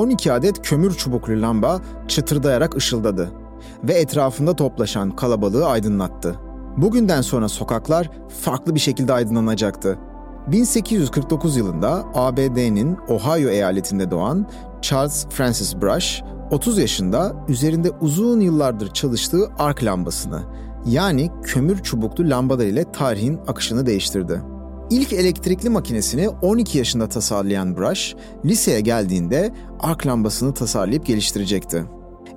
12 adet kömür çubuklu lamba çıtırdayarak ışıldadı ve etrafında toplaşan kalabalığı aydınlattı. Bugünden sonra sokaklar farklı bir şekilde aydınlanacaktı. 1849 yılında ABD'nin Ohio eyaletinde doğan Charles Francis Brush, 30 yaşında üzerinde uzun yıllardır çalıştığı ark lambasını yani kömür çubuklu lambalar ile tarihin akışını değiştirdi. İlk elektrikli makinesini 12 yaşında tasarlayan Brush, liseye geldiğinde ark lambasını tasarlayıp geliştirecekti.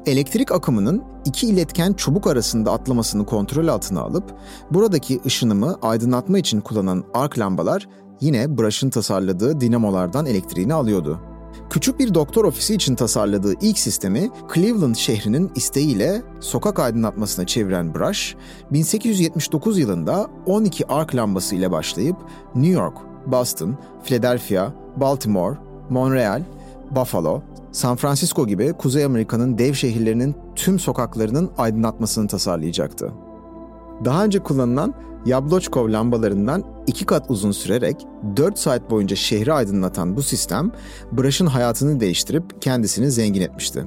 Elektrik akımının iki iletken çubuk arasında atlamasını kontrol altına alıp buradaki ışınımı aydınlatma için kullanılan ark lambalar yine Brush'ın tasarladığı dinamolardan elektriğini alıyordu. Küçük bir doktor ofisi için tasarladığı ilk sistemi Cleveland şehrinin isteğiyle sokak aydınlatmasına çeviren Brush, 1879 yılında 12 ark lambası ile başlayıp New York, Boston, Philadelphia, Baltimore, Montreal, Buffalo, San Francisco gibi Kuzey Amerika'nın dev şehirlerinin tüm sokaklarının aydınlatmasını tasarlayacaktı. Daha önce kullanılan Yablochkov lambalarından iki kat uzun sürerek 4 saat boyunca şehri aydınlatan bu sistem, Brush'ın hayatını değiştirip kendisini zengin etmişti.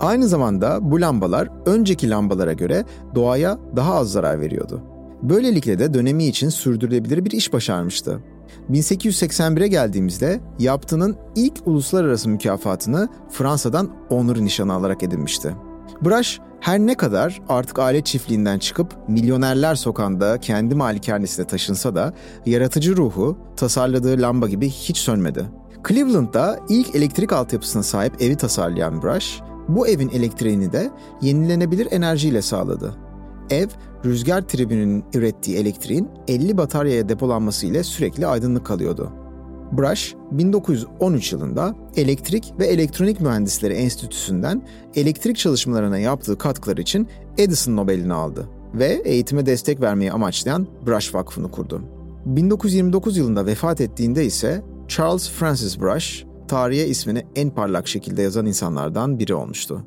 Aynı zamanda bu lambalar önceki lambalara göre doğaya daha az zarar veriyordu. Böylelikle de dönemi için sürdürülebilir bir iş başarmıştı. 1881'e geldiğimizde yaptığının ilk uluslararası mükafatını Fransa'dan onur nişanı alarak edinmişti. Brush her ne kadar artık aile çiftliğinden çıkıp milyonerler sokağında kendi malikanesine taşınsa da yaratıcı ruhu tasarladığı lamba gibi hiç sönmedi. Cleveland'da ilk elektrik altyapısına sahip evi tasarlayan Brush, bu evin elektriğini de yenilenebilir enerjiyle sağladı. Ev, rüzgar tribününün ürettiği elektriğin 50 bataryaya depolanması ile sürekli aydınlık kalıyordu. Brush, 1913 yılında Elektrik ve Elektronik Mühendisleri Enstitüsü'nden elektrik çalışmalarına yaptığı katkılar için Edison Nobel'ini aldı ve eğitime destek vermeyi amaçlayan Brush Vakfı'nı kurdu. 1929 yılında vefat ettiğinde ise Charles Francis Brush, tarihe ismini en parlak şekilde yazan insanlardan biri olmuştu.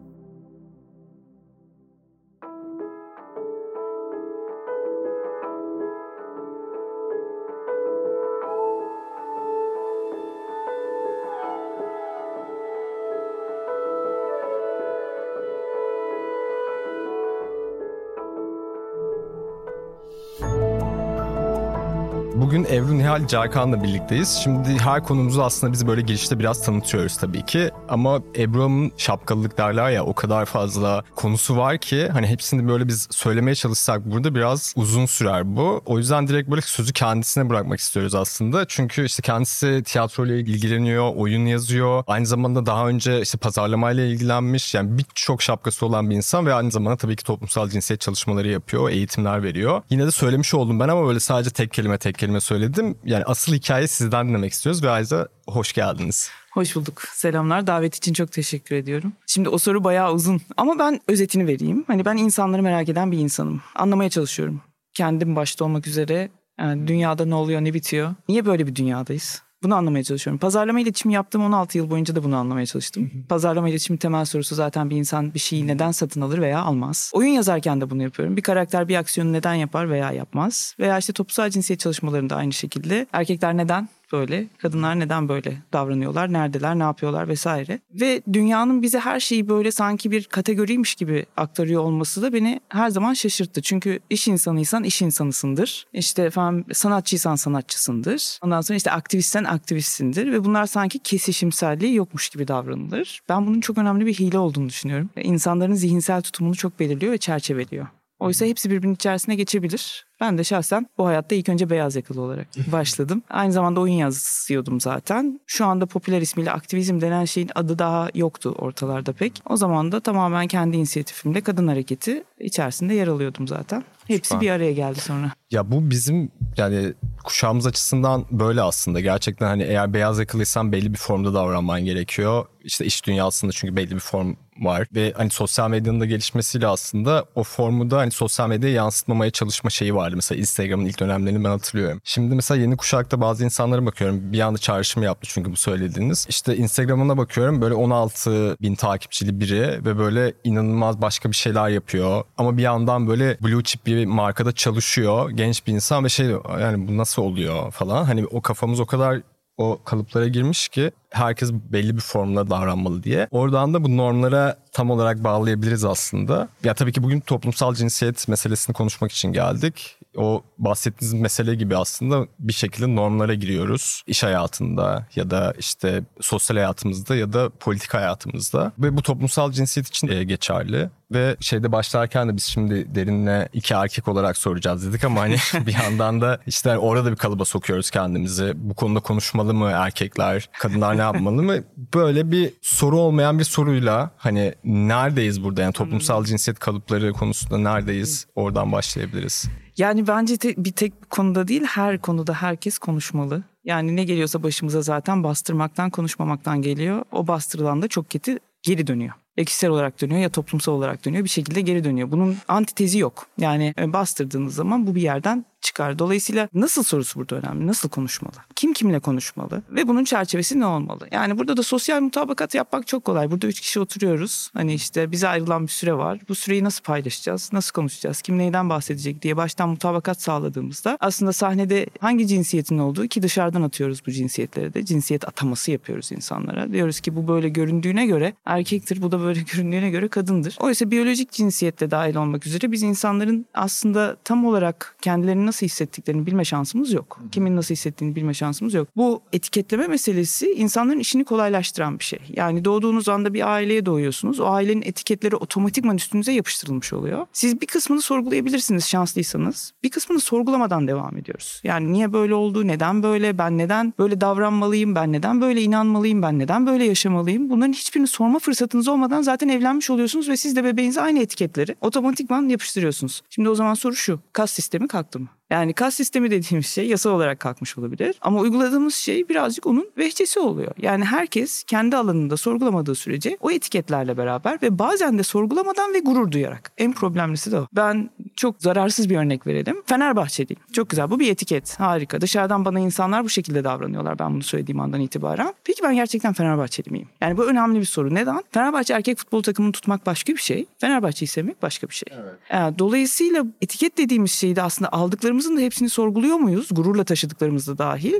Bugün Evru Nihal Carkan'la birlikteyiz. Şimdi her konumuzu aslında biz böyle girişte biraz tanıtıyoruz tabii ki. Ama Ebru'nun şapkalılık derler ya o kadar fazla konusu var ki hani hepsini böyle biz söylemeye çalışsak burada biraz uzun sürer bu. O yüzden direkt böyle sözü kendisine bırakmak istiyoruz aslında. Çünkü işte kendisi tiyatroyla ilgileniyor, oyun yazıyor. Aynı zamanda daha önce işte pazarlamayla ilgilenmiş. Yani birçok şapkası olan bir insan ve aynı zamanda tabii ki toplumsal cinsiyet çalışmaları yapıyor, eğitimler veriyor. Yine de söylemiş oldum ben ama böyle sadece tek kelime tek kelime söyledim. Yani asıl hikaye sizden dinlemek istiyoruz ve ayrıca hoş geldiniz. Hoş bulduk. Selamlar. Davet için çok teşekkür ediyorum. Şimdi o soru bayağı uzun ama ben özetini vereyim. Hani ben insanları merak eden bir insanım. Anlamaya çalışıyorum. Kendim başta olmak üzere yani dünyada ne oluyor ne bitiyor. Niye böyle bir dünyadayız? Bunu anlamaya çalışıyorum. Pazarlama iletişimi yaptığım 16 yıl boyunca da bunu anlamaya çalıştım. Pazarlama iletişimi temel sorusu zaten bir insan bir şeyi neden satın alır veya almaz. Oyun yazarken de bunu yapıyorum. Bir karakter bir aksiyonu neden yapar veya yapmaz. Veya işte toplumsal cinsiyet çalışmalarında aynı şekilde. Erkekler neden böyle? Kadınlar neden böyle davranıyorlar? Neredeler? Ne yapıyorlar vesaire. Ve dünyanın bize her şeyi böyle sanki bir kategoriymiş gibi aktarıyor olması da beni her zaman şaşırttı. Çünkü iş insanıysan iş insanısındır. İşte efendim sanatçıysan sanatçısındır. Ondan sonra işte aktivistsen aktivistsindir ve bunlar sanki kesişimselliği yokmuş gibi davranılır. Ben bunun çok önemli bir hile olduğunu düşünüyorum. İnsanların zihinsel tutumunu çok belirliyor ve çerçeveliyor. Oysa hepsi birbirinin içerisine geçebilir. Ben de şahsen bu hayatta ilk önce beyaz yakalı olarak başladım. Aynı zamanda oyun yazıyordum zaten. Şu anda popüler ismiyle aktivizm denen şeyin adı daha yoktu ortalarda pek. O zaman da tamamen kendi inisiyatifimle kadın hareketi içerisinde yer alıyordum zaten. Hepsi bir araya geldi sonra. Ya bu bizim yani kuşağımız açısından böyle aslında. Gerçekten hani eğer beyaz yakalıysan belli bir formda davranman gerekiyor. İşte iş dünyasında çünkü belli bir form var ve hani sosyal medyanın da gelişmesiyle aslında o formu da hani sosyal medyaya yansıtmamaya çalışma şeyi vardı. Mesela Instagram'ın ilk dönemlerini ben hatırlıyorum. Şimdi mesela yeni kuşakta bazı insanlara bakıyorum. Bir anda çağrışım yaptı çünkü bu söylediğiniz. İşte Instagram'ına bakıyorum böyle 16 bin takipçili biri ve böyle inanılmaz başka bir şeyler yapıyor. Ama bir yandan böyle blue chip bir markada çalışıyor. Genç bir insan ve şey yani bu nasıl oluyor falan. Hani o kafamız o kadar o kalıplara girmiş ki herkes belli bir formla davranmalı diye. Oradan da bu normlara tam olarak bağlayabiliriz aslında. Ya tabii ki bugün toplumsal cinsiyet meselesini konuşmak için geldik. O bahsettiğiniz mesele gibi aslında bir şekilde normlara giriyoruz. İş hayatında ya da işte sosyal hayatımızda ya da politik hayatımızda. Ve bu toplumsal cinsiyet için geçerli. Ve şeyde başlarken de biz şimdi derinle iki erkek olarak soracağız dedik ama hani bir yandan da işte orada bir kalıba sokuyoruz kendimizi. Bu konuda konuşmalı mı erkekler, kadınlar ne yapmalı mı? Böyle bir soru olmayan bir soruyla hani neredeyiz burada yani toplumsal cinsiyet kalıpları konusunda neredeyiz? Oradan başlayabiliriz. Yani bence te, bir tek konuda değil her konuda herkes konuşmalı. Yani ne geliyorsa başımıza zaten bastırmaktan konuşmamaktan geliyor. O bastırılan da çok kötü geri dönüyor ya kişisel olarak dönüyor ya toplumsal olarak dönüyor bir şekilde geri dönüyor. Bunun antitezi yok. Yani e, bastırdığınız zaman bu bir yerden çıkar. Dolayısıyla nasıl sorusu burada önemli. Nasıl konuşmalı? Kim kimle konuşmalı? Ve bunun çerçevesi ne olmalı? Yani burada da sosyal mutabakat yapmak çok kolay. Burada üç kişi oturuyoruz. Hani işte bize ayrılan bir süre var. Bu süreyi nasıl paylaşacağız? Nasıl konuşacağız? Kim neyden bahsedecek diye baştan mutabakat sağladığımızda aslında sahnede hangi cinsiyetin olduğu ki dışarıdan atıyoruz bu cinsiyetleri de. Cinsiyet ataması yapıyoruz insanlara. Diyoruz ki bu böyle göründüğüne göre erkektir. Bu da böyle göründüğüne göre kadındır. Oysa biyolojik cinsiyette dahil olmak üzere biz insanların aslında tam olarak kendilerini nasıl hissettiklerini bilme şansımız yok. Kimin nasıl hissettiğini bilme şansımız yok. Bu etiketleme meselesi insanların işini kolaylaştıran bir şey. Yani doğduğunuz anda bir aileye doğuyorsunuz. O ailenin etiketleri otomatikman üstünüze yapıştırılmış oluyor. Siz bir kısmını sorgulayabilirsiniz şanslıysanız. Bir kısmını sorgulamadan devam ediyoruz. Yani niye böyle oldu, neden böyle, ben neden böyle davranmalıyım, ben neden böyle inanmalıyım, ben neden böyle yaşamalıyım? Bunların hiçbirini sorma fırsatınız olmadan zaten evlenmiş oluyorsunuz ve siz de bebeğinize aynı etiketleri otomatikman yapıştırıyorsunuz. Şimdi o zaman soru şu. Kas sistemi kalktı mı? Yani kas sistemi dediğimiz şey yasal olarak kalkmış olabilir. Ama uyguladığımız şey birazcık onun vehçesi oluyor. Yani herkes kendi alanında sorgulamadığı sürece o etiketlerle beraber ve bazen de sorgulamadan ve gurur duyarak. En problemlisi de o. Ben çok zararsız bir örnek verelim. Fenerbahçeliyim. Çok güzel. Bu bir etiket. Harika. Dışarıdan bana insanlar bu şekilde davranıyorlar ben bunu söylediğim andan itibaren. Peki ben gerçekten Fenerbahçeli miyim? Yani bu önemli bir soru. Neden? Fenerbahçe erkek futbol takımını tutmak başka bir şey. Fenerbahçe'yi sevmek başka bir şey. Evet. Yani dolayısıyla etiket dediğimiz şeyi de aslında aldıklarımız Hayatlarımızın da hepsini sorguluyor muyuz? Gururla taşıdıklarımız da dahil.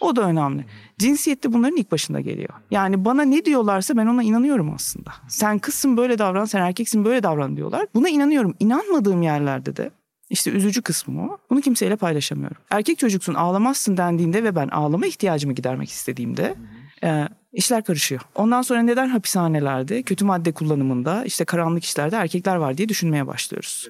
O da önemli. Cinsiyette bunların ilk başında geliyor. Yani bana ne diyorlarsa ben ona inanıyorum aslında. Sen kızsın böyle davran, sen erkeksin böyle davran diyorlar. Buna inanıyorum. İnanmadığım yerlerde de işte üzücü kısmı o. Bunu kimseyle paylaşamıyorum. Erkek çocuksun ağlamazsın dendiğinde ve ben ağlama ihtiyacımı gidermek istediğimde e, işler karışıyor. Ondan sonra neden hapishanelerde, kötü madde kullanımında, işte karanlık işlerde erkekler var diye düşünmeye başlıyoruz.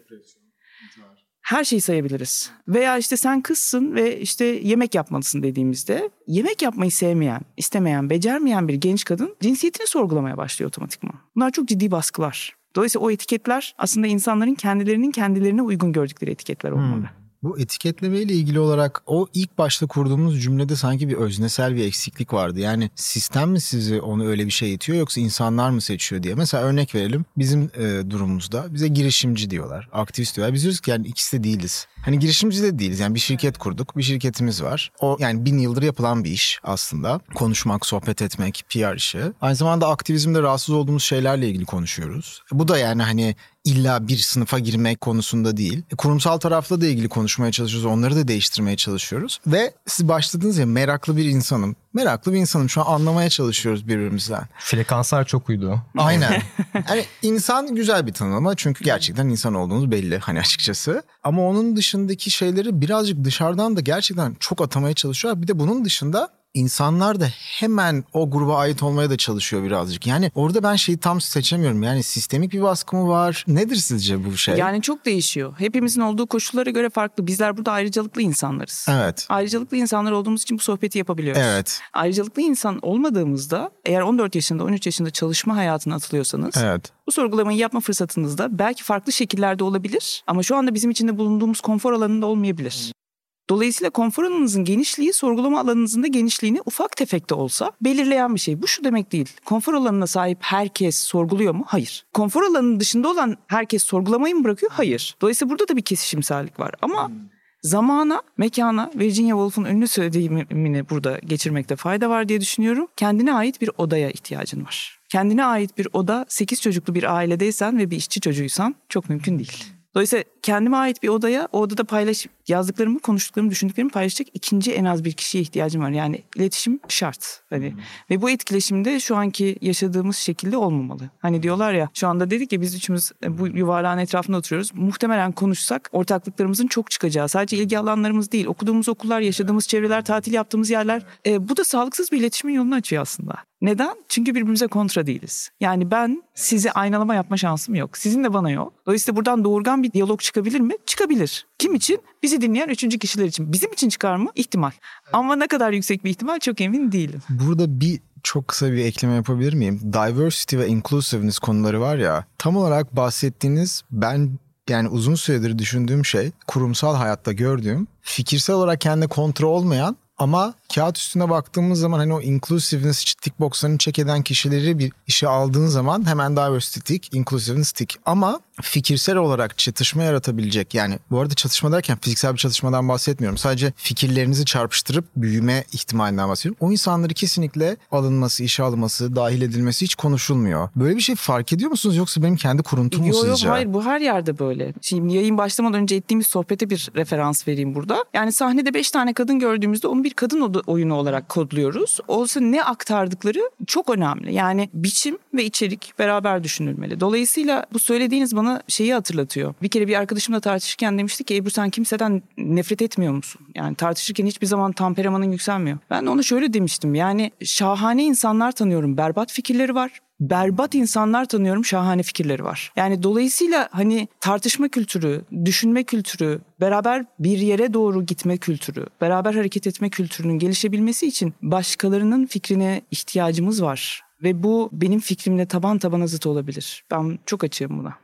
Her şeyi sayabiliriz. Veya işte sen kızsın ve işte yemek yapmalısın dediğimizde yemek yapmayı sevmeyen, istemeyen, becermeyen bir genç kadın cinsiyetini sorgulamaya başlıyor otomatikman. Bunlar çok ciddi baskılar. Dolayısıyla o etiketler aslında insanların kendilerinin kendilerine uygun gördükleri etiketler olmalı. Hmm. Bu etiketleme ile ilgili olarak o ilk başta kurduğumuz cümlede sanki bir öznesel bir eksiklik vardı. Yani sistem mi sizi onu öyle bir şey itiyor yoksa insanlar mı seçiyor diye. Mesela örnek verelim bizim e, durumumuzda bize girişimci diyorlar, aktivist diyorlar. Biz diyoruz ki yani ikisi de değiliz. Hani girişimci de değiliz. Yani bir şirket kurduk, bir şirketimiz var. O yani bin yıldır yapılan bir iş aslında. Konuşmak, sohbet etmek, PR işi. Aynı zamanda aktivizmde rahatsız olduğumuz şeylerle ilgili konuşuyoruz. Bu da yani hani illa bir sınıfa girmek konusunda değil. E, kurumsal tarafla da ilgili konuşmaya çalışıyoruz. Onları da değiştirmeye çalışıyoruz. Ve siz başladınız ya meraklı bir insanım. Meraklı bir insanım. Şu an anlamaya çalışıyoruz birbirimizden. Frekanslar çok uydu. Aynen. Yani insan güzel bir tanımlama. Çünkü gerçekten insan olduğunuz belli hani açıkçası. Ama onun dışındaki şeyleri birazcık dışarıdan da gerçekten çok atamaya çalışıyorlar. Bir de bunun dışında insanlar da hemen o gruba ait olmaya da çalışıyor birazcık. Yani orada ben şeyi tam seçemiyorum. Yani sistemik bir baskı mı var? Nedir sizce bu şey? Yani çok değişiyor. Hepimizin olduğu koşullara göre farklı. Bizler burada ayrıcalıklı insanlarız. Evet. Ayrıcalıklı insanlar olduğumuz için bu sohbeti yapabiliyoruz. Evet. Ayrıcalıklı insan olmadığımızda eğer 14 yaşında 13 yaşında çalışma hayatına atılıyorsanız evet. bu sorgulamayı yapma fırsatınızda belki farklı şekillerde olabilir ama şu anda bizim içinde bulunduğumuz konfor alanında olmayabilir. Dolayısıyla konfor alanınızın genişliği sorgulama alanınızın da genişliğini ufak tefek de olsa belirleyen bir şey. Bu şu demek değil. Konfor alanına sahip herkes sorguluyor mu? Hayır. Konfor alanının dışında olan herkes sorgulamayı mı bırakıyor? Hayır. Dolayısıyla burada da bir kesişimsellik var. Ama zamana, mekana Virginia Woolf'un ünlü söylediğimini burada geçirmekte fayda var diye düşünüyorum. Kendine ait bir odaya ihtiyacın var. Kendine ait bir oda 8 çocuklu bir ailedeysen ve bir işçi çocuğuysan çok mümkün değil. Dolayısıyla kendime ait bir odaya, o odada paylaş yazdıklarımı, konuştuklarımı, düşündüklerimi paylaşacak ikinci en az bir kişiye ihtiyacım var. Yani iletişim şart. Hani hmm. ve bu etkileşimde şu anki yaşadığımız şekilde olmamalı. Hani diyorlar ya şu anda dedik ya biz üçümüz e, bu yuvarlağın etrafında oturuyoruz. Muhtemelen konuşsak ortaklıklarımızın çok çıkacağı. Sadece ilgi alanlarımız değil, okuduğumuz okullar, yaşadığımız çevreler, tatil yaptığımız yerler. E, bu da sağlıksız bir iletişimin yolunu açıyor aslında. Neden? Çünkü birbirimize kontra değiliz. Yani ben sizi aynalama yapma şansım yok. Sizin de bana yok. Dolayısıyla buradan doğurgan bir diyalog çıkabilir mi? Çıkabilir. Kim için? Bizi dinleyen üçüncü kişiler için. Bizim için çıkar mı? İhtimal. Ama ne kadar yüksek bir ihtimal çok emin değilim. Burada bir çok kısa bir ekleme yapabilir miyim? Diversity ve inclusiveness konuları var ya. Tam olarak bahsettiğiniz ben yani uzun süredir düşündüğüm şey kurumsal hayatta gördüğüm fikirsel olarak kendi kontrol olmayan ama kağıt üstüne baktığımız zaman hani o inclusiveness tick box'larını check eden kişileri bir işe aldığın zaman hemen diversity tick, inclusiveness tick. Ama fikirsel olarak çatışma yaratabilecek yani bu arada çatışma derken fiziksel bir çatışmadan bahsetmiyorum. Sadece fikirlerinizi çarpıştırıp büyüme ihtimalinden bahsediyorum. O insanları kesinlikle alınması, işe alınması, dahil edilmesi hiç konuşulmuyor. Böyle bir şey fark ediyor musunuz yoksa benim kendi kuruntum mu yok, sizce? Yok hayır bu her yerde böyle. Şimdi yayın başlamadan önce ettiğimiz sohbete bir referans vereyim burada. Yani sahnede beş tane kadın gördüğümüzde onu bir kadın oyunu olarak kodluyoruz. Olsa ne aktardıkları çok önemli. Yani biçim ve içerik beraber düşünülmeli. Dolayısıyla bu söylediğiniz bana şeyi hatırlatıyor. Bir kere bir arkadaşımla tartışırken demişti ki Ebru sen kimseden nefret etmiyor musun? Yani tartışırken hiçbir zaman tamperamanın yükselmiyor. Ben de ona şöyle demiştim. Yani şahane insanlar tanıyorum. Berbat fikirleri var berbat insanlar tanıyorum şahane fikirleri var. Yani dolayısıyla hani tartışma kültürü, düşünme kültürü, beraber bir yere doğru gitme kültürü, beraber hareket etme kültürünün gelişebilmesi için başkalarının fikrine ihtiyacımız var. Ve bu benim fikrimle taban tabana zıt olabilir. Ben çok açığım buna.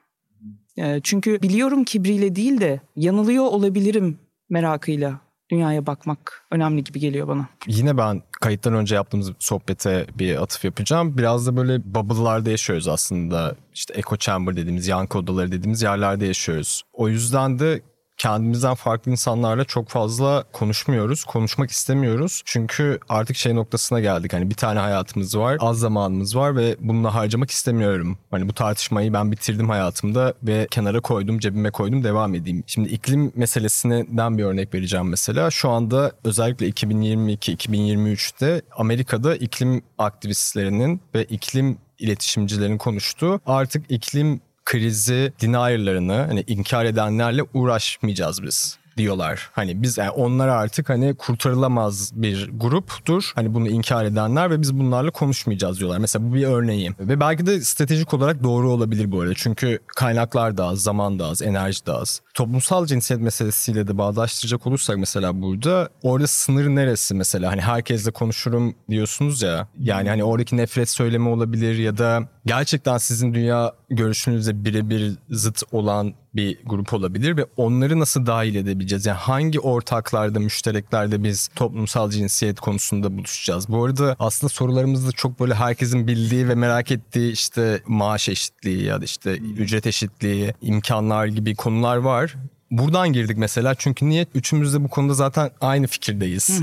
Ee, çünkü biliyorum kibriyle değil de yanılıyor olabilirim merakıyla dünyaya bakmak önemli gibi geliyor bana. Yine ben kayıttan önce yaptığımız sohbete bir atıf yapacağım. Biraz da böyle bubble'larda yaşıyoruz aslında. İşte echo chamber dediğimiz, yankı odaları dediğimiz yerlerde yaşıyoruz. O yüzden de kendimizden farklı insanlarla çok fazla konuşmuyoruz. Konuşmak istemiyoruz. Çünkü artık şey noktasına geldik. Hani bir tane hayatımız var. Az zamanımız var ve bununla harcamak istemiyorum. Hani bu tartışmayı ben bitirdim hayatımda ve kenara koydum, cebime koydum, devam edeyim. Şimdi iklim meselesinden bir örnek vereceğim mesela. Şu anda özellikle 2022-2023'te Amerika'da iklim aktivistlerinin ve iklim iletişimcilerin konuştuğu artık iklim krizi denierlarını hani inkar edenlerle uğraşmayacağız biz diyorlar. Hani biz yani onlar artık hani kurtarılamaz bir gruptur. Hani bunu inkar edenler ve biz bunlarla konuşmayacağız diyorlar. Mesela bu bir örneği. Ve belki de stratejik olarak doğru olabilir bu arada. Çünkü kaynaklar da az, zaman da az, enerji de az. Toplumsal cinsiyet meselesiyle de bağdaştıracak olursak mesela burada orada sınır neresi mesela? Hani herkesle konuşurum diyorsunuz ya. Yani hani oradaki nefret söylemi olabilir ya da gerçekten sizin dünya görüşünüzle birebir zıt olan bir grup olabilir ve onları nasıl dahil edebileceğiz? Yani hangi ortaklarda, müştereklerde biz toplumsal cinsiyet konusunda buluşacağız? Bu arada aslında sorularımızda çok böyle herkesin bildiği ve merak ettiği işte maaş eşitliği ya da işte ücret eşitliği, imkanlar gibi konular var. Buradan girdik mesela çünkü niye üçümüz de bu konuda zaten aynı fikirdeyiz.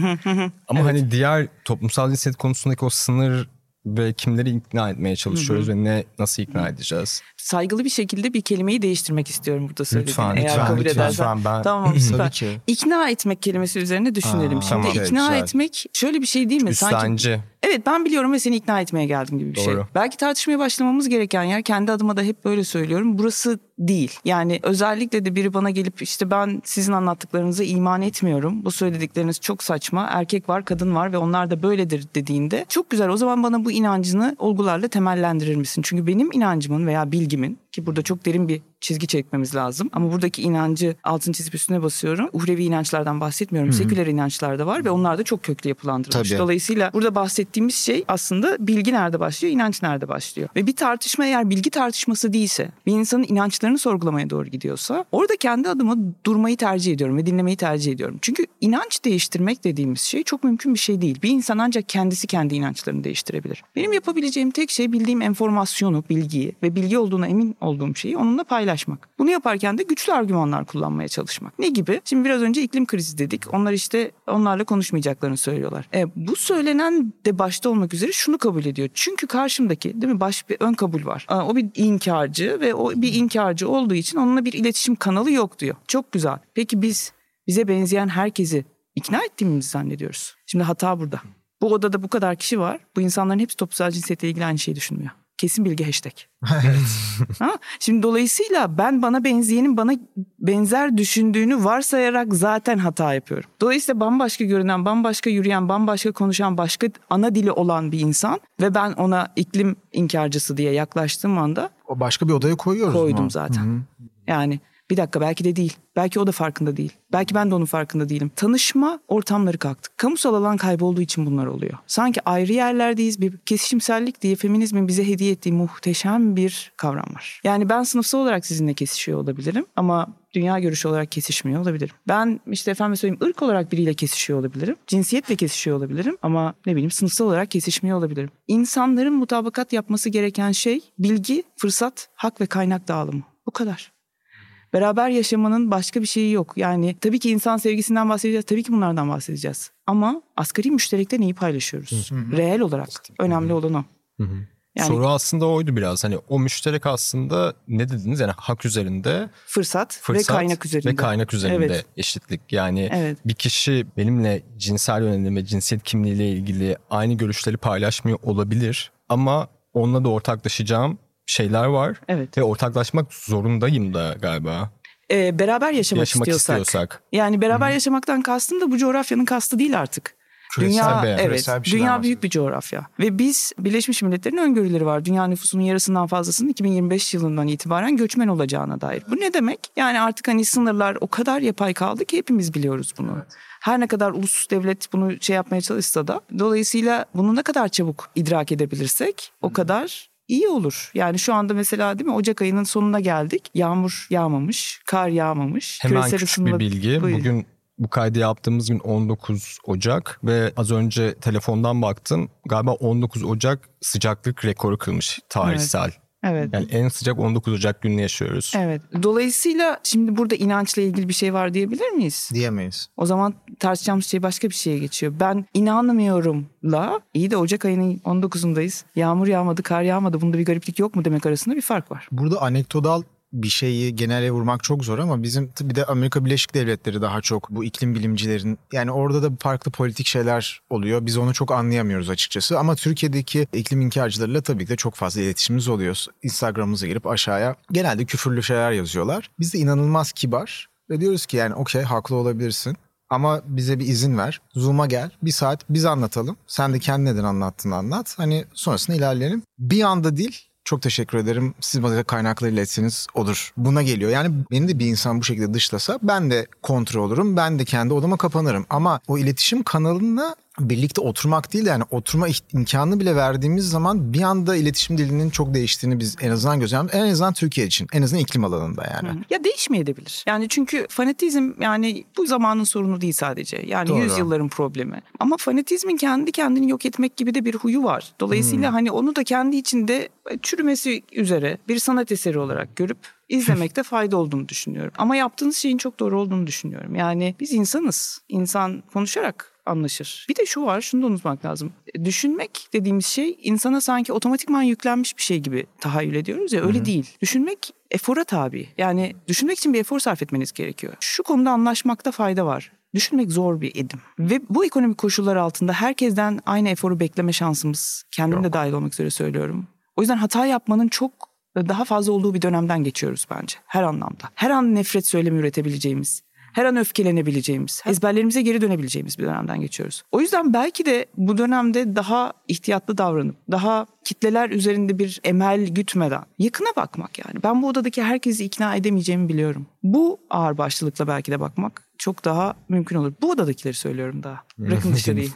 Ama evet. hani diğer toplumsal cinsiyet konusundaki o sınır ve kimleri ikna etmeye çalışıyoruz hı hı. ve ne nasıl ikna edeceğiz? Saygılı bir şekilde bir kelimeyi değiştirmek istiyorum burada söylediğin. Lütfen, eğer lütfen, kabul lütfen, edersen. Lütfen, ben... Tamam süper. İkna etmek kelimesi üzerine düşünelim. Aa, Şimdi tamam. ikna güzel. etmek şöyle bir şey değil mi? Üstenci. Sanki Evet ben biliyorum ve seni ikna etmeye geldim gibi bir şey. Doğru. şey. Belki tartışmaya başlamamız gereken yer kendi adıma da hep böyle söylüyorum. Burası değil. Yani özellikle de biri bana gelip işte ben sizin anlattıklarınıza iman etmiyorum. Bu söyledikleriniz çok saçma. Erkek var, kadın var ve onlar da böyledir dediğinde çok güzel. O zaman bana bu inancını olgularla temellendirir misin? Çünkü benim inancımın veya bilgimin ki burada çok derin bir çizgi çekmemiz lazım. Ama buradaki inancı altın çizip üstüne basıyorum. Uhrevi inançlardan bahsetmiyorum. Hı-hı. Seküler inançlar da var ve onlar da çok köklü yapılandırılmış. Tabii. Dolayısıyla burada bahsettiğimiz şey aslında bilgi nerede başlıyor, inanç nerede başlıyor. Ve bir tartışma eğer bilgi tartışması değilse, bir insanın inançlarını sorgulamaya doğru gidiyorsa orada kendi adıma durmayı tercih ediyorum ve dinlemeyi tercih ediyorum. Çünkü inanç değiştirmek dediğimiz şey çok mümkün bir şey değil. Bir insan ancak kendisi kendi inançlarını değiştirebilir. Benim yapabileceğim tek şey bildiğim enformasyonu, bilgiyi ve bilgi olduğuna emin olduğum şeyi onunla paylaşmak paylaşmak. Bunu yaparken de güçlü argümanlar kullanmaya çalışmak. Ne gibi? Şimdi biraz önce iklim krizi dedik. Onlar işte onlarla konuşmayacaklarını söylüyorlar. E, bu söylenen de başta olmak üzere şunu kabul ediyor. Çünkü karşımdaki değil mi baş bir ön kabul var. O bir inkarcı ve o bir inkarcı olduğu için onunla bir iletişim kanalı yok diyor. Çok güzel. Peki biz bize benzeyen herkesi ikna ettiğimizi zannediyoruz. Şimdi hata burada. Bu odada bu kadar kişi var. Bu insanların hepsi toplumsal cinsiyetle ilgili aynı şeyi düşünmüyor. Kesin bilgi hashtag. ha? Şimdi dolayısıyla ben bana benzeyenin bana benzer düşündüğünü varsayarak zaten hata yapıyorum. Dolayısıyla bambaşka görünen, bambaşka yürüyen, bambaşka konuşan, başka ana dili olan bir insan ve ben ona iklim inkarcısı diye yaklaştığım anda o başka bir odaya koyuyoruz koydum mu? zaten. Hı-hı. Yani bir dakika belki de değil. Belki o da farkında değil. Belki ben de onun farkında değilim. Tanışma ortamları kalktı. Kamusal alan kaybolduğu için bunlar oluyor. Sanki ayrı yerlerdeyiz. Bir kesişimsellik diye feminizmin bize hediye ettiği muhteşem bir kavram var. Yani ben sınıfsal olarak sizinle kesişiyor olabilirim ama dünya görüşü olarak kesişmiyor olabilirim. Ben işte efendim söyleyeyim ırk olarak biriyle kesişiyor olabilirim. Cinsiyetle kesişiyor olabilirim ama ne bileyim sınıfsal olarak kesişmiyor olabilirim. İnsanların mutabakat yapması gereken şey bilgi, fırsat, hak ve kaynak dağılımı. Bu kadar beraber yaşamanın başka bir şeyi yok. Yani tabii ki insan sevgisinden bahsedeceğiz. Tabii ki bunlardan bahsedeceğiz. Ama asgari müşterekte neyi paylaşıyoruz? Hı-hı. Reel olarak. Önemli olan o. Hı-hı. Yani, Soru aslında oydu biraz. Hani o müşterek aslında ne dediniz? Yani hak üzerinde fırsat, fırsat ve kaynak üzerinde. Ve kaynak üzerinde evet. eşitlik. Yani evet. bir kişi benimle cinsel yönelimi, cinsiyet kimliğiyle ilgili aynı görüşleri paylaşmıyor olabilir. Ama onunla da ortaklaşacağım şeyler var. Evet. Ve ortaklaşmak zorundayım da galiba. Ee, beraber yaşamak, yaşamak istiyorsak. istiyorsak. Yani beraber Hı-hı. yaşamaktan kastım da bu coğrafyanın kastı değil artık. Küresel dünya be, evet, dünya büyük bir coğrafya ve biz Birleşmiş Milletler'in öngörüleri var. Dünya nüfusunun yarısından fazlasının 2025 yılından itibaren göçmen olacağına dair. Bu ne demek? Yani artık hani sınırlar o kadar yapay kaldı ki hepimiz biliyoruz bunu. Evet. Her ne kadar ulus devlet bunu şey yapmaya çalışsa da dolayısıyla bunu ne kadar çabuk idrak edebilirsek o kadar iyi olur. Yani şu anda mesela değil mi Ocak ayının sonuna geldik. Yağmur yağmamış, kar yağmamış. Hemen küçük ısınma... bir bilgi. Buyur. Bugün bu kaydı yaptığımız gün 19 Ocak ve az önce telefondan baktım. Galiba 19 Ocak sıcaklık rekoru kırmış tarihsel. Evet. Evet. Yani en sıcak 19 Ocak gününü yaşıyoruz. Evet. Dolayısıyla şimdi burada inançla ilgili bir şey var diyebilir miyiz? Diyemeyiz. O zaman tartışacağımız şey başka bir şeye geçiyor. Ben inanmıyorumla iyi de Ocak ayının 19'undayız. Yağmur yağmadı, kar yağmadı. Bunda bir gariplik yok mu demek arasında bir fark var. Burada anekdotal bir şeyi genele vurmak çok zor ama bizim bir de Amerika Birleşik Devletleri daha çok bu iklim bilimcilerin yani orada da farklı politik şeyler oluyor. Biz onu çok anlayamıyoruz açıkçası ama Türkiye'deki iklim inkarcılarıyla tabii ki de çok fazla iletişimimiz oluyor. Instagram'ımıza girip aşağıya genelde küfürlü şeyler yazıyorlar. Biz de inanılmaz kibar ve diyoruz ki yani okey haklı olabilirsin. Ama bize bir izin ver. Zoom'a gel. Bir saat biz anlatalım. Sen de kendi neden anlattığını anlat. Hani sonrasında ilerleyelim. Bir anda değil çok teşekkür ederim. Siz bana kaynakları iletseniz olur. Buna geliyor. Yani beni de bir insan bu şekilde dışlasa ben de kontrol olurum. Ben de kendi odama kapanırım. Ama o iletişim kanalına birlikte oturmak değil yani oturma imkanını bile verdiğimiz zaman bir anda iletişim dilinin çok değiştiğini biz en azından gözlemliyoruz. En azından Türkiye için. En azından iklim alanında yani. Hı. Ya değişmeyebilir. Yani çünkü fanatizm yani bu zamanın sorunu değil sadece. Yani Doğru. yüzyılların problemi. Ama fanatizmin kendi kendini yok etmek gibi de bir huyu var. Dolayısıyla hmm. hani onu da kendi içinde çürümesi üzere bir sanat eseri olarak görüp izlemekte fayda olduğunu düşünüyorum. Ama yaptığınız şeyin çok doğru olduğunu düşünüyorum. Yani biz insanız. İnsan konuşarak anlaşır. Bir de şu var, şunu da unutmak lazım. Düşünmek dediğimiz şey insana sanki otomatikman yüklenmiş bir şey gibi tahayyül ediyoruz ya öyle Hı-hı. değil. Düşünmek efora tabi. Yani düşünmek için bir efor sarf etmeniz gerekiyor. Şu konuda anlaşmakta fayda var. Düşünmek zor bir edim. Ve bu ekonomik koşullar altında herkesten aynı eforu bekleme şansımız kendim de dahil olmak üzere söylüyorum. O yüzden hata yapmanın çok daha fazla olduğu bir dönemden geçiyoruz bence her anlamda. Her an nefret söylemi üretebileceğimiz, her an öfkelenebileceğimiz, ezberlerimize geri dönebileceğimiz bir dönemden geçiyoruz. O yüzden belki de bu dönemde daha ihtiyatlı davranıp, daha kitleler üzerinde bir emel gütmeden yakına bakmak yani. Ben bu odadaki herkesi ikna edemeyeceğimi biliyorum. Bu ağır başlılıkla belki de bakmak çok daha mümkün olur. Bu odadakileri söylüyorum daha. Bırakın dışarıyı.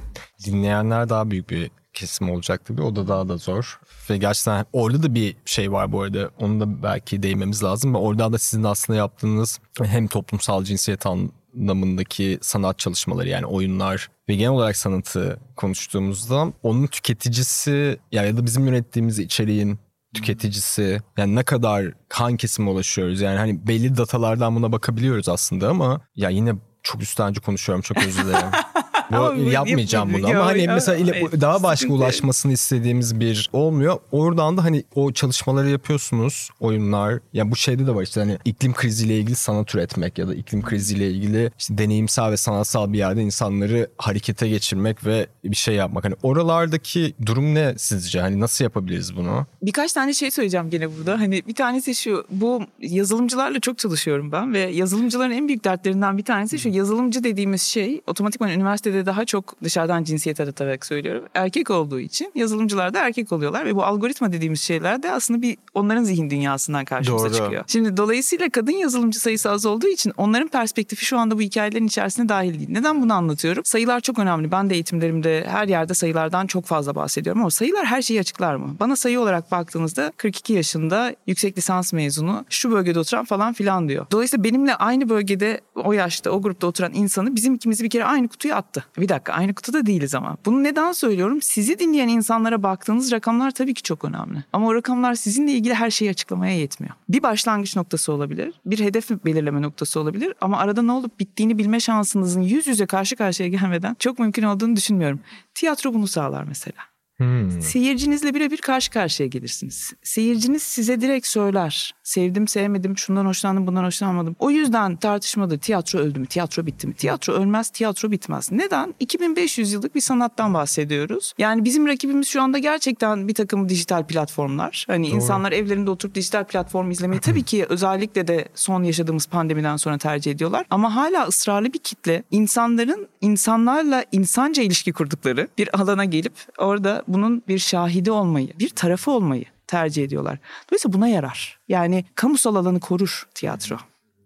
Dinleyenler daha büyük bir kesim olacak tabii. O da daha da zor. Ve gerçekten orada da bir şey var bu arada. Onu da belki değinmemiz lazım. Orada da sizin aslında yaptığınız hem toplumsal cinsiyet anlamındaki sanat çalışmaları yani oyunlar ve genel olarak sanatı konuştuğumuzda onun tüketicisi ya, ya da bizim ürettiğimiz içeriğin tüketicisi yani ne kadar hangi kesime ulaşıyoruz yani hani belli datalardan buna bakabiliyoruz aslında ama ya yine çok üstenci konuşuyorum çok özür dilerim. Bu, yapmayacağım bunu ama hani mesela ile, daha başka ulaşmasını istediğimiz bir olmuyor. Oradan da hani o çalışmaları yapıyorsunuz oyunlar. Ya bu şeyde de var işte hani iklim kriziyle ilgili sanat üretmek ya da iklim kriziyle ilgili işte deneyimsel ve sanatsal bir yerde insanları harekete geçirmek ve bir şey yapmak. Hani oralardaki durum ne sizce? Hani nasıl yapabiliriz bunu? Birkaç tane şey söyleyeceğim gene burada. Hani bir tanesi şu bu yazılımcılarla çok çalışıyorum ben ve yazılımcıların en büyük dertlerinden bir tanesi şu yazılımcı dediğimiz şey otomatikman üniversitede daha çok dışarıdan cinsiyet aratarak söylüyorum. Erkek olduğu için yazılımcılar da erkek oluyorlar ve bu algoritma dediğimiz şeyler de aslında bir onların zihin dünyasından karşımıza Doğru. çıkıyor. Şimdi dolayısıyla kadın yazılımcı sayısı az olduğu için onların perspektifi şu anda bu hikayelerin içerisinde dahil değil. Neden bunu anlatıyorum? Sayılar çok önemli. Ben de eğitimlerimde her yerde sayılardan çok fazla bahsediyorum ama sayılar her şeyi açıklar mı? Bana sayı olarak baktığınızda 42 yaşında yüksek lisans mezunu şu bölgede oturan falan filan diyor. Dolayısıyla benimle aynı bölgede o yaşta o grupta oturan insanı bizim ikimizi bir kere aynı kutuya attı. Bir dakika aynı kutuda değiliz ama. Bunu neden söylüyorum? Sizi dinleyen insanlara baktığınız rakamlar tabii ki çok önemli. Ama o rakamlar sizinle ilgili her şeyi açıklamaya yetmiyor. Bir başlangıç noktası olabilir. Bir hedef belirleme noktası olabilir. Ama arada ne olup bittiğini bilme şansınızın yüz yüze karşı karşıya gelmeden çok mümkün olduğunu düşünmüyorum. Tiyatro bunu sağlar mesela. Hmm. Seyircinizle birebir karşı karşıya gelirsiniz. Seyirciniz size direkt söyler. Sevdim, sevmedim, şundan hoşlandım, bundan hoşlanmadım. O yüzden tartışmadır. Tiyatro öldü mü, tiyatro bitti mi? Tiyatro ölmez, tiyatro bitmez. Neden? 2500 yıllık bir sanattan bahsediyoruz. Yani bizim rakibimiz şu anda gerçekten bir takım dijital platformlar. Hani Doğru. insanlar evlerinde oturup dijital platform izlemeyi tabii ki özellikle de son yaşadığımız pandemiden sonra tercih ediyorlar. Ama hala ısrarlı bir kitle insanların insanlarla insanca ilişki kurdukları bir alana gelip orada bunun bir şahidi olmayı, bir tarafı olmayı tercih ediyorlar. Dolayısıyla buna yarar. Yani kamusal alanı korur tiyatro.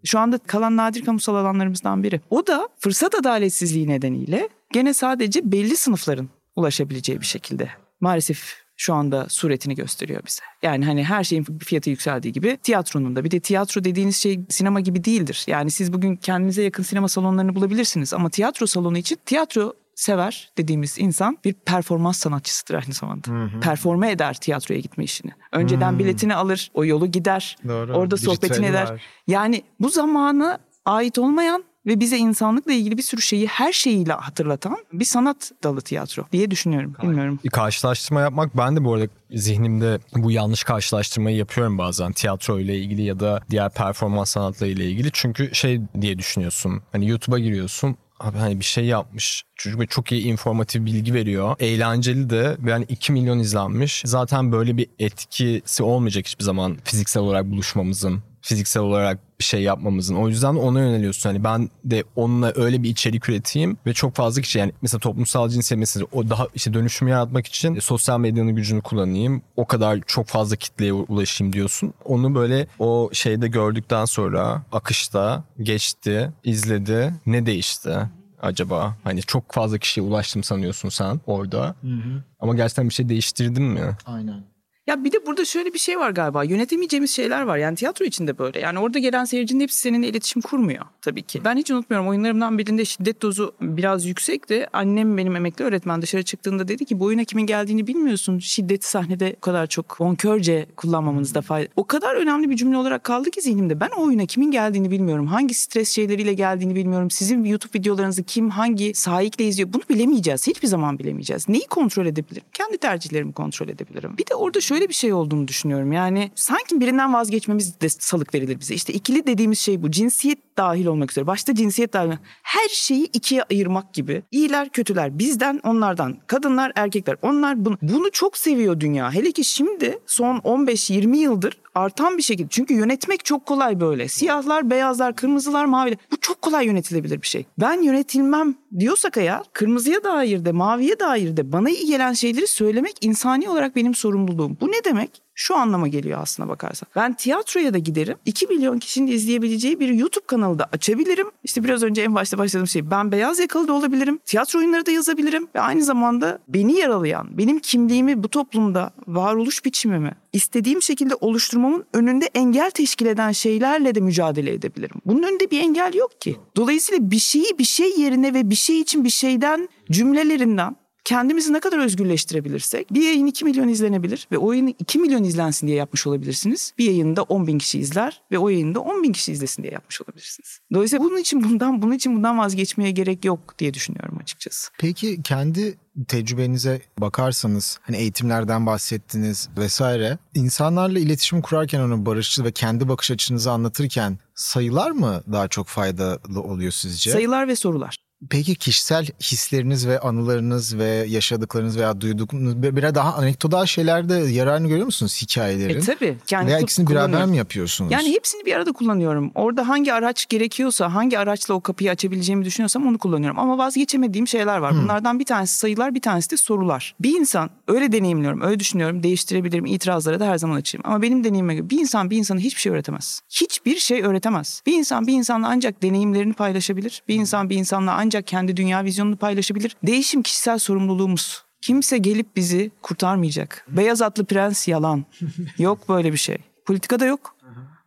Şu anda kalan nadir kamusal alanlarımızdan biri. O da fırsat adaletsizliği nedeniyle gene sadece belli sınıfların ulaşabileceği bir şekilde maalesef şu anda suretini gösteriyor bize. Yani hani her şeyin fiyatı yükseldiği gibi tiyatronun da bir de tiyatro dediğiniz şey sinema gibi değildir. Yani siz bugün kendinize yakın sinema salonlarını bulabilirsiniz ama tiyatro salonu için tiyatro sever dediğimiz insan bir performans sanatçısıdır aynı zamanda. Hı hı. Performe eder tiyatroya gitme işini. Önceden hmm. biletini alır, o yolu gider. Doğru. Orada sohbetini eder. Var. Yani bu zamana ait olmayan ve bize insanlıkla ilgili bir sürü şeyi her şeyiyle hatırlatan bir sanat dalı tiyatro diye düşünüyorum. Bilmiyorum. Karşılaştırma yapmak ben de bu arada zihnimde bu yanlış karşılaştırmayı yapıyorum bazen tiyatro ile ilgili ya da diğer performans sanatları ile ilgili. Çünkü şey diye düşünüyorsun. Hani YouTube'a giriyorsun abi hani bir şey yapmış. Çocuk çok iyi informatif bilgi veriyor. Eğlenceli de ve hani 2 milyon izlenmiş. Zaten böyle bir etkisi olmayacak hiçbir zaman fiziksel olarak buluşmamızın fiziksel olarak şey yapmamızın. O yüzden ona yöneliyorsun. Hani ben de onunla öyle bir içerik üreteyim ve çok fazla kişi yani mesela toplumsal cinsiyet meselesi o daha işte dönüşümü yaratmak için sosyal medyanın gücünü kullanayım. O kadar çok fazla kitleye ulaşayım diyorsun. Onu böyle o şeyde gördükten sonra akışta geçti, izledi. Ne değişti? acaba? Hani çok fazla kişiye ulaştım sanıyorsun sen orada. Hı hı. Ama gerçekten bir şey değiştirdin mi? Aynen. Ya bir de burada şöyle bir şey var galiba. Yönetemeyeceğimiz şeyler var. Yani tiyatro içinde böyle. Yani orada gelen seyircinin hepsi seninle iletişim kurmuyor tabii ki. Ben hiç unutmuyorum oyunlarımdan birinde şiddet dozu biraz yüksekti. Annem benim emekli öğretmen dışarı çıktığında dedi ki bu oyuna kimin geldiğini bilmiyorsun. Şiddeti sahnede o kadar çok bonkörce kullanmamanızda fayda. O kadar önemli bir cümle olarak kaldı ki zihnimde. Ben o oyuna kimin geldiğini bilmiyorum. Hangi stres şeyleriyle geldiğini bilmiyorum. Sizin YouTube videolarınızı kim hangi sahikle izliyor bunu bilemeyeceğiz. Hiçbir zaman bilemeyeceğiz. Neyi kontrol edebilirim? Kendi tercihlerimi kontrol edebilirim. Bir de orada şöyle şöyle bir şey olduğunu düşünüyorum. Yani sanki birinden vazgeçmemiz de salık verilir bize. İşte ikili dediğimiz şey bu. Cinsiyet dahil olmak üzere. Başta cinsiyet dahil. Her şeyi ikiye ayırmak gibi. İyiler, kötüler. Bizden, onlardan. Kadınlar, erkekler. Onlar bunu. Bunu çok seviyor dünya. Hele ki şimdi son 15-20 yıldır artan bir şekilde. Çünkü yönetmek çok kolay böyle. Siyahlar, beyazlar, kırmızılar, maviler. Bu çok kolay yönetilebilir bir şey. Ben yönetilmem diyorsak eğer kırmızıya dair de maviye dair de bana iyi gelen şeyleri söylemek insani olarak benim sorumluluğum. Bu ne demek? Şu anlama geliyor aslına bakarsan. Ben tiyatroya da giderim. 2 milyon kişinin izleyebileceği bir YouTube kanalı da açabilirim. İşte biraz önce en başta başladığım şey ben beyaz yakalı da olabilirim. Tiyatro oyunları da yazabilirim ve aynı zamanda beni yaralayan, benim kimliğimi bu toplumda, varoluş biçimimi istediğim şekilde oluşturmamın önünde engel teşkil eden şeylerle de mücadele edebilirim. Bunun önünde bir engel yok ki. Dolayısıyla bir şeyi bir şey yerine ve bir şey için bir şeyden cümlelerinden kendimizi ne kadar özgürleştirebilirsek bir yayın 2 milyon izlenebilir ve o yayın 2 milyon izlensin diye yapmış olabilirsiniz. Bir yayında 10 bin kişi izler ve o yayında 10 bin kişi izlesin diye yapmış olabilirsiniz. Dolayısıyla bunun için bundan bunun için bundan vazgeçmeye gerek yok diye düşünüyorum açıkçası. Peki kendi tecrübenize bakarsanız hani eğitimlerden bahsettiniz vesaire insanlarla iletişim kurarken onu barışçıl ve kendi bakış açınızı anlatırken sayılar mı daha çok faydalı oluyor sizce? Sayılar ve sorular. Peki kişisel hisleriniz ve anılarınız ve yaşadıklarınız veya duyduğunuz biraz daha anekdotal şeylerde yararını görüyor musunuz hikayelerin? E tabii. Yani veya ikisini beraber mi yapıyorsunuz? Yani hepsini bir arada kullanıyorum. Orada hangi araç gerekiyorsa, hangi araçla o kapıyı açabileceğimi düşünüyorsam onu kullanıyorum. Ama vazgeçemediğim şeyler var. Hmm. Bunlardan bir tanesi sayılar, bir tanesi de sorular. Bir insan öyle deneyimliyorum, öyle düşünüyorum, değiştirebilirim, itirazlara da her zaman açayım. Ama benim deneyimime göre bir insan bir insana hiçbir şey öğretemez. Hiçbir şey öğretemez. Bir insan bir insanla ancak deneyimlerini paylaşabilir. Bir insan bir insanla ancak ancak kendi dünya vizyonunu paylaşabilir. Değişim kişisel sorumluluğumuz. Kimse gelip bizi kurtarmayacak. Beyaz atlı prens yalan. Yok böyle bir şey. Politikada yok.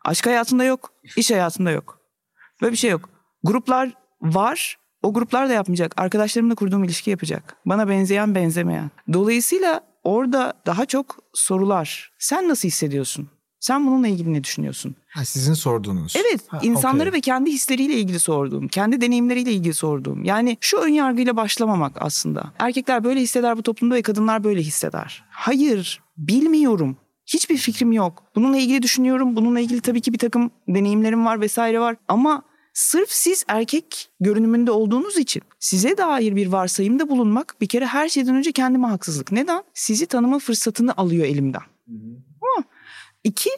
Aşk hayatında yok. iş hayatında yok. Böyle bir şey yok. Gruplar var. O gruplar da yapmayacak. Arkadaşlarımla kurduğum ilişki yapacak. Bana benzeyen benzemeyen. Dolayısıyla orada daha çok sorular. Sen nasıl hissediyorsun? Sen bununla ilgili ne düşünüyorsun? Ha, sizin sorduğunuz. Evet, ha, insanları okay. ve kendi hisleriyle ilgili sorduğum, kendi deneyimleriyle ilgili sorduğum. Yani şu ön yargıyla başlamamak aslında. Erkekler böyle hisseder bu toplumda ve kadınlar böyle hisseder. Hayır, bilmiyorum. Hiçbir fikrim yok. Bununla ilgili düşünüyorum. Bununla ilgili tabii ki bir takım deneyimlerim var vesaire var. Ama sırf siz erkek görünümünde olduğunuz için size dair bir varsayımda bulunmak bir kere her şeyden önce kendime haksızlık. Neden? Sizi tanıma fırsatını alıyor elimden. Hı hı. İki,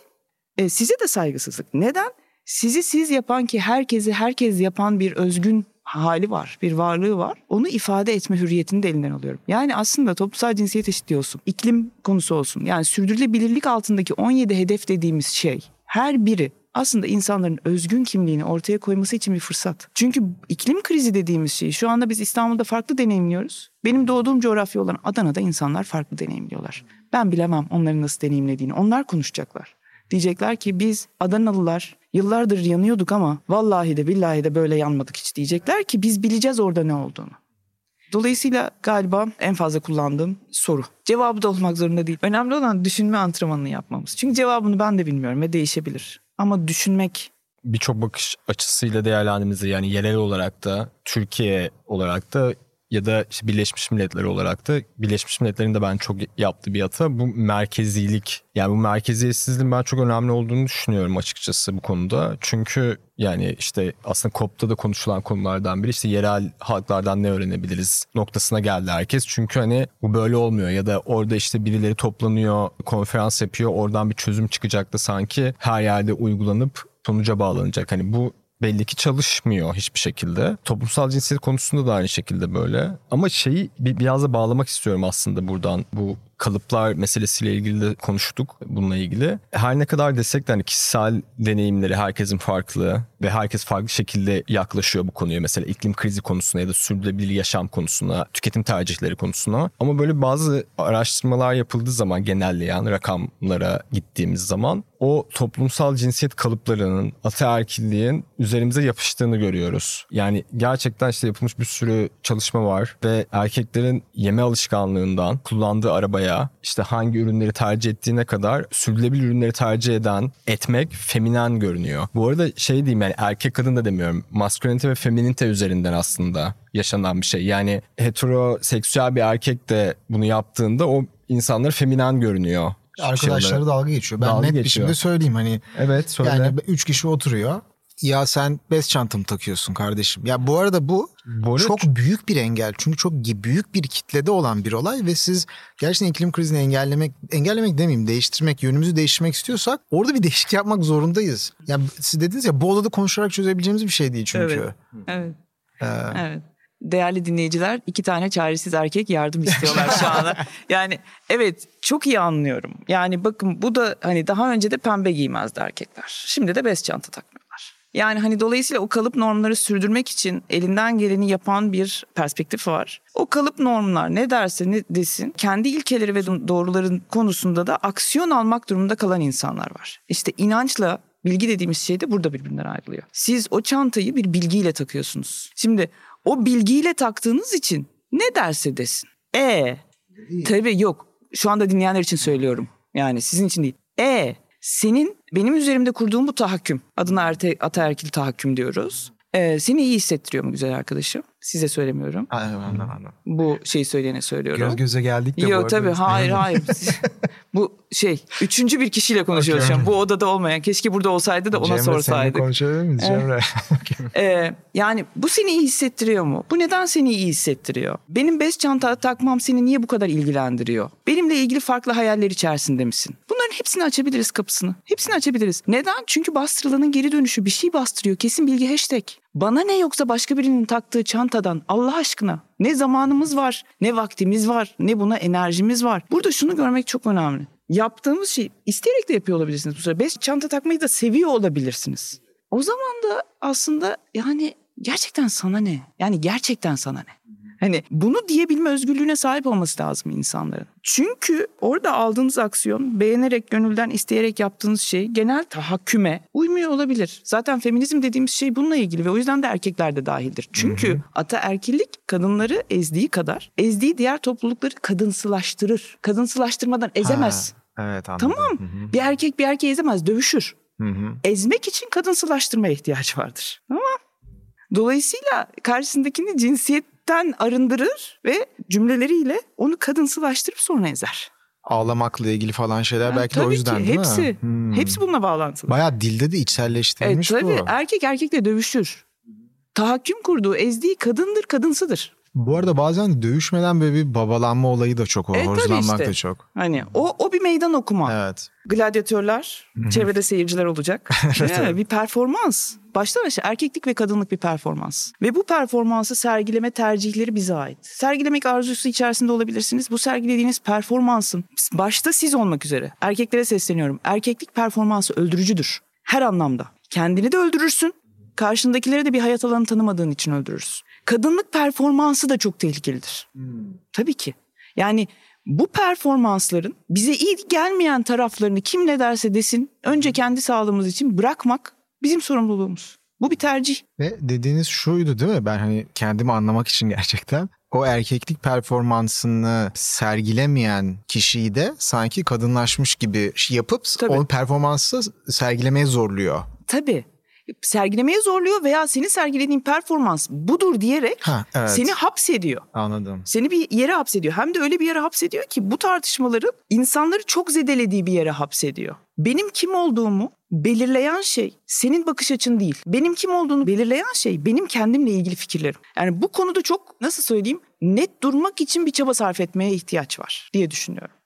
e, size de saygısızlık. Neden? Sizi siz yapan ki herkesi herkes yapan bir özgün hali var, bir varlığı var. Onu ifade etme hürriyetini de elinden alıyorum. Yani aslında toplumsal cinsiyet eşitliği olsun, iklim konusu olsun. Yani sürdürülebilirlik altındaki 17 hedef dediğimiz şey her biri aslında insanların özgün kimliğini ortaya koyması için bir fırsat. Çünkü iklim krizi dediğimiz şeyi şu anda biz İstanbul'da farklı deneyimliyoruz. Benim doğduğum coğrafya olan Adana'da insanlar farklı deneyimliyorlar. Ben bilemem onların nasıl deneyimlediğini. Onlar konuşacaklar. Diyecekler ki biz Adanalılar yıllardır yanıyorduk ama vallahi de billahi de böyle yanmadık hiç diyecekler ki biz bileceğiz orada ne olduğunu. Dolayısıyla galiba en fazla kullandığım soru. Cevabı da olmak zorunda değil. Önemli olan düşünme antrenmanını yapmamız. Çünkü cevabını ben de bilmiyorum ve değişebilir. Ama düşünmek birçok bakış açısıyla değerlendiğimizde yani yerel olarak da Türkiye olarak da ya da işte Birleşmiş Milletler olarak da Birleşmiş Milletler'in de ben çok yaptığı bir hata bu merkezilik. Yani bu merkeziyetsizliğin ben çok önemli olduğunu düşünüyorum açıkçası bu konuda. Çünkü yani işte aslında COP'ta da konuşulan konulardan biri işte yerel halklardan ne öğrenebiliriz noktasına geldi herkes. Çünkü hani bu böyle olmuyor ya da orada işte birileri toplanıyor, konferans yapıyor, oradan bir çözüm çıkacak da sanki her yerde uygulanıp sonuca bağlanacak. Hani bu belli ki çalışmıyor hiçbir şekilde. Toplumsal cinsiyet konusunda da aynı şekilde böyle. Ama şeyi biraz da bağlamak istiyorum aslında buradan bu kalıplar meselesiyle ilgili de konuştuk bununla ilgili. Her ne kadar desek de hani kişisel deneyimleri herkesin farklı ve herkes farklı şekilde yaklaşıyor bu konuya. Mesela iklim krizi konusuna ya da sürdürülebilir yaşam konusuna, tüketim tercihleri konusuna. Ama böyle bazı araştırmalar yapıldığı zaman genelleyen rakamlara gittiğimiz zaman o toplumsal cinsiyet kalıplarının ataerkilliğin üzerimize yapıştığını görüyoruz. Yani gerçekten işte yapılmış bir sürü çalışma var ve erkeklerin yeme alışkanlığından kullandığı arabaya işte hangi ürünleri tercih ettiğine kadar sürdürülebilir ürünleri tercih eden etmek feminen görünüyor. Bu arada şey diyeyim yani erkek kadın da demiyorum. Maskülenite ve feminite üzerinden aslında yaşanan bir şey. Yani heteroseksüel bir erkek de bunu yaptığında o insanlar feminen görünüyor. Arkadaşları dalga geçiyor. Ben dalga net geçiyor. bir şekilde söyleyeyim hani. Evet söyle. Yani üç kişi oturuyor ya sen bez çantamı takıyorsun kardeşim. Ya bu arada bu Böyle çok büyük bir engel. Çünkü çok büyük bir kitlede olan bir olay ve siz gerçekten iklim krizini engellemek, engellemek demeyeyim değiştirmek, yönümüzü değiştirmek istiyorsak orada bir değişik yapmak zorundayız. Ya siz dediniz ya bu odada konuşarak çözebileceğimiz bir şey değil çünkü. Evet. Evet. Ee, evet değerli dinleyiciler iki tane çaresiz erkek yardım istiyorlar şu anda. Yani evet çok iyi anlıyorum. Yani bakın bu da hani daha önce de pembe giymezdi erkekler. Şimdi de bez çanta takmıyor. Yani hani dolayısıyla o kalıp normları sürdürmek için elinden geleni yapan bir perspektif var. O kalıp normlar ne derse ne desin kendi ilkeleri ve doğruların konusunda da aksiyon almak durumunda kalan insanlar var. İşte inançla bilgi dediğimiz şey de burada birbirinden ayrılıyor. Siz o çantayı bir bilgiyle takıyorsunuz. Şimdi o bilgiyle taktığınız için ne derse desin. E tabii yok. Şu anda dinleyenler için söylüyorum. Yani sizin için değil. E senin benim üzerimde kurduğum bu tahakküm. Adına arte, ataerkil tahakküm diyoruz. Ee, seni iyi hissettiriyor mu güzel arkadaşım? Size söylemiyorum. Anladım, anladım. Bu şeyi söyleyene söylüyorum. Göz göze geldik de bu Yok arada. tabii hayır hayır. bu şey üçüncü bir kişiyle konuşuyoruz şu an. Bu odada olmayan. Keşke burada olsaydı da ona Cemre sorsaydık. konuşabilir miyiz Cemre? Ee, yani bu seni iyi hissettiriyor mu? Bu neden seni iyi hissettiriyor? Benim bez çanta takmam seni niye bu kadar ilgilendiriyor? Benimle ilgili farklı hayaller içerisinde misin? Bunların hepsini açabiliriz kapısını. Hepsini açabiliriz. Neden? Çünkü bastırılanın geri dönüşü bir şey bastırıyor. Kesin bilgi hashtag. Bana ne yoksa başka birinin taktığı çantadan Allah aşkına ne zamanımız var, ne vaktimiz var, ne buna enerjimiz var. Burada şunu görmek çok önemli. Yaptığımız şey isteyerek de yapıyor olabilirsiniz bu sırada. Bez çanta takmayı da seviyor olabilirsiniz. O zaman da aslında yani gerçekten sana ne? Yani gerçekten sana ne? Hani bunu diyebilme özgürlüğüne sahip olması lazım insanların. Çünkü orada aldığınız aksiyon beğenerek, gönülden isteyerek yaptığınız şey genel tahakküme uymuyor olabilir. Zaten feminizm dediğimiz şey bununla ilgili ve o yüzden de erkekler de dahildir. Çünkü ataerkillik kadınları ezdiği kadar ezdiği diğer toplulukları kadınsılaştırır. Kadınsılaştırmadan ezemez. Evet anladım. Tamam. Bir erkek bir erkeği ezemez, dövüşür. Ezmek için kadınsılaştırmaya ihtiyaç vardır. Tamam. Dolayısıyla karşısındakini cinsiyetten arındırır ve cümleleriyle onu kadınsılaştırıp sonra ezer. Ağlamakla ilgili falan şeyler Ha, belki de o tabii yüzden ki, değil hepsi, mi? Hmm. Hepsi bununla bağlantılı. Bayağı dilde de Evet, içselleştirilmiş tabii bu. erkek erkekle dövüşür. Tahakküm kurduğu, ezdiği kadındır, kadınsıdır. Bu arada bazen dövüşmeden böyle bir babalanma olayı da çok o. E, tabii Horuzlanmak işte. da çok. Hani o o bir meydan okuma. Evet. Gladyatörler, çevrede seyirciler olacak. Yani bir performans. Baştan aşağı erkeklik ve kadınlık bir performans. Ve bu performansı sergileme tercihleri bize ait. Sergilemek arzusu içerisinde olabilirsiniz. Bu sergilediğiniz performansın başta siz olmak üzere erkeklere sesleniyorum. Erkeklik performansı öldürücüdür. Her anlamda. Kendini de öldürürsün. Karşındakileri de bir hayat alanı tanımadığın için öldürürsün. Kadınlık performansı da çok tehlikelidir. Tabii ki. Yani bu performansların bize iyi gelmeyen taraflarını kim ne derse desin önce kendi sağlığımız için bırakmak bizim sorumluluğumuz. Bu bir tercih. Ve dediğiniz şuydu değil mi? Ben hani kendimi anlamak için gerçekten o erkeklik performansını sergilemeyen kişiyi de sanki kadınlaşmış gibi yapıp Tabii. o performansı sergilemeye zorluyor. Tabii. Sergilemeye zorluyor veya senin sergilediğin performans budur diyerek Ha evet. seni hapsediyor. Anladım. Seni bir yere hapsediyor. Hem de öyle bir yere hapsediyor ki bu tartışmaları insanları çok zedelediği bir yere hapsediyor. Benim kim olduğumu belirleyen şey senin bakış açın değil. Benim kim olduğunu belirleyen şey benim kendimle ilgili fikirlerim. Yani bu konuda çok nasıl söyleyeyim net durmak için bir çaba sarf etmeye ihtiyaç var diye düşünüyorum.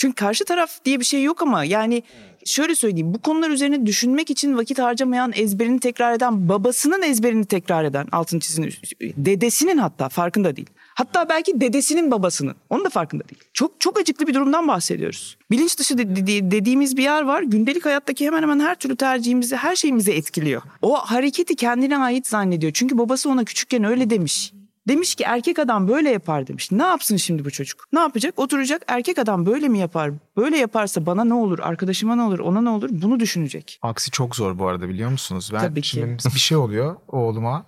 Çünkü karşı taraf diye bir şey yok ama yani şöyle söyleyeyim bu konular üzerine düşünmek için vakit harcamayan, ezberini tekrar eden, babasının ezberini tekrar eden, altın çizini, dedesinin hatta farkında değil. Hatta belki dedesinin babasının. Onun da farkında değil. Çok çok acıklı bir durumdan bahsediyoruz. Bilinç dışı de- de- dediğimiz bir yer var. Gündelik hayattaki hemen hemen her türlü tercihimizi, her şeyimizi etkiliyor. O hareketi kendine ait zannediyor. Çünkü babası ona küçükken öyle demiş. Demiş ki erkek adam böyle yapar demiş. Ne yapsın şimdi bu çocuk? Ne yapacak? Oturacak erkek adam böyle mi yapar? Böyle yaparsa bana ne olur? Arkadaşıma ne olur? Ona ne olur? Bunu düşünecek. Aksi çok zor bu arada biliyor musunuz? Ben Tabii ki. şimdi bir şey oluyor oğluma.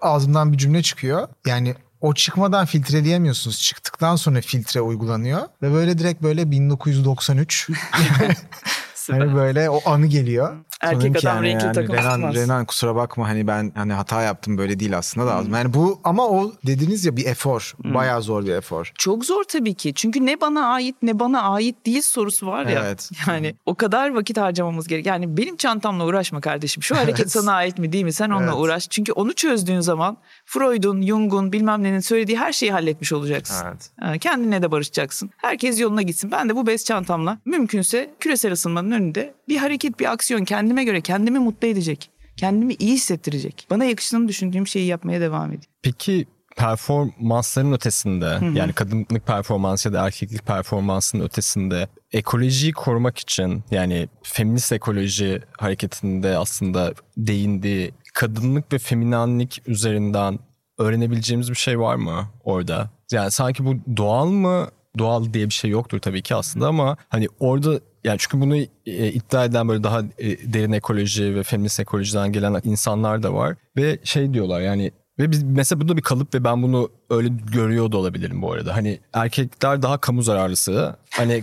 Ağzımdan bir cümle çıkıyor. Yani o çıkmadan filtreleyemiyorsunuz. Çıktıktan sonra filtre uygulanıyor. Ve böyle direkt böyle 1993 hani böyle o anı geliyor. Erkek Sanırım adam renkli takım Renan, tutmaz. Renan kusura bakma hani ben hani hata yaptım böyle değil aslında lazım. Yani bu ama o dediniz ya bir efor. Bayağı zor bir efor. Çok zor tabii ki. Çünkü ne bana ait ne bana ait değil sorusu var ya. Evet. Yani o kadar vakit harcamamız gerek. Yani benim çantamla uğraşma kardeşim. Şu hareket Evet. sana ait mi değil mi? Sen onunla Evet. uğraş. Çünkü onu çözdüğün zaman Freud'un, Jung'un bilmem nenin söylediği her şeyi halletmiş olacaksın. Evet. Ha, Kendine de barışacaksın. Herkes yoluna gitsin. Ben de bu bez çantamla mümkünse küresel ısınmanın önünde bir hareket, bir aksiyon kendime göre kendimi mutlu edecek. Kendimi iyi hissettirecek. Bana yakıştığını düşündüğüm şeyi yapmaya devam edeyim. Peki performansların ötesinde yani kadınlık performansı ya da erkeklik performansının ötesinde ekolojiyi korumak için yani feminist ekoloji hareketinde aslında değindiği kadınlık ve feminanlik üzerinden öğrenebileceğimiz bir şey var mı orada? Yani sanki bu doğal mı? Doğal diye bir şey yoktur tabii ki aslında ama hani orada yani çünkü bunu e, iddia eden böyle daha e, derin ekoloji ve feminist ekolojiden gelen insanlar da var ve şey diyorlar yani Ve biz, mesela bu da bir kalıp ve ben bunu öyle görüyor da olabilirim bu arada. Hani erkekler daha kamu zararlısı. Hani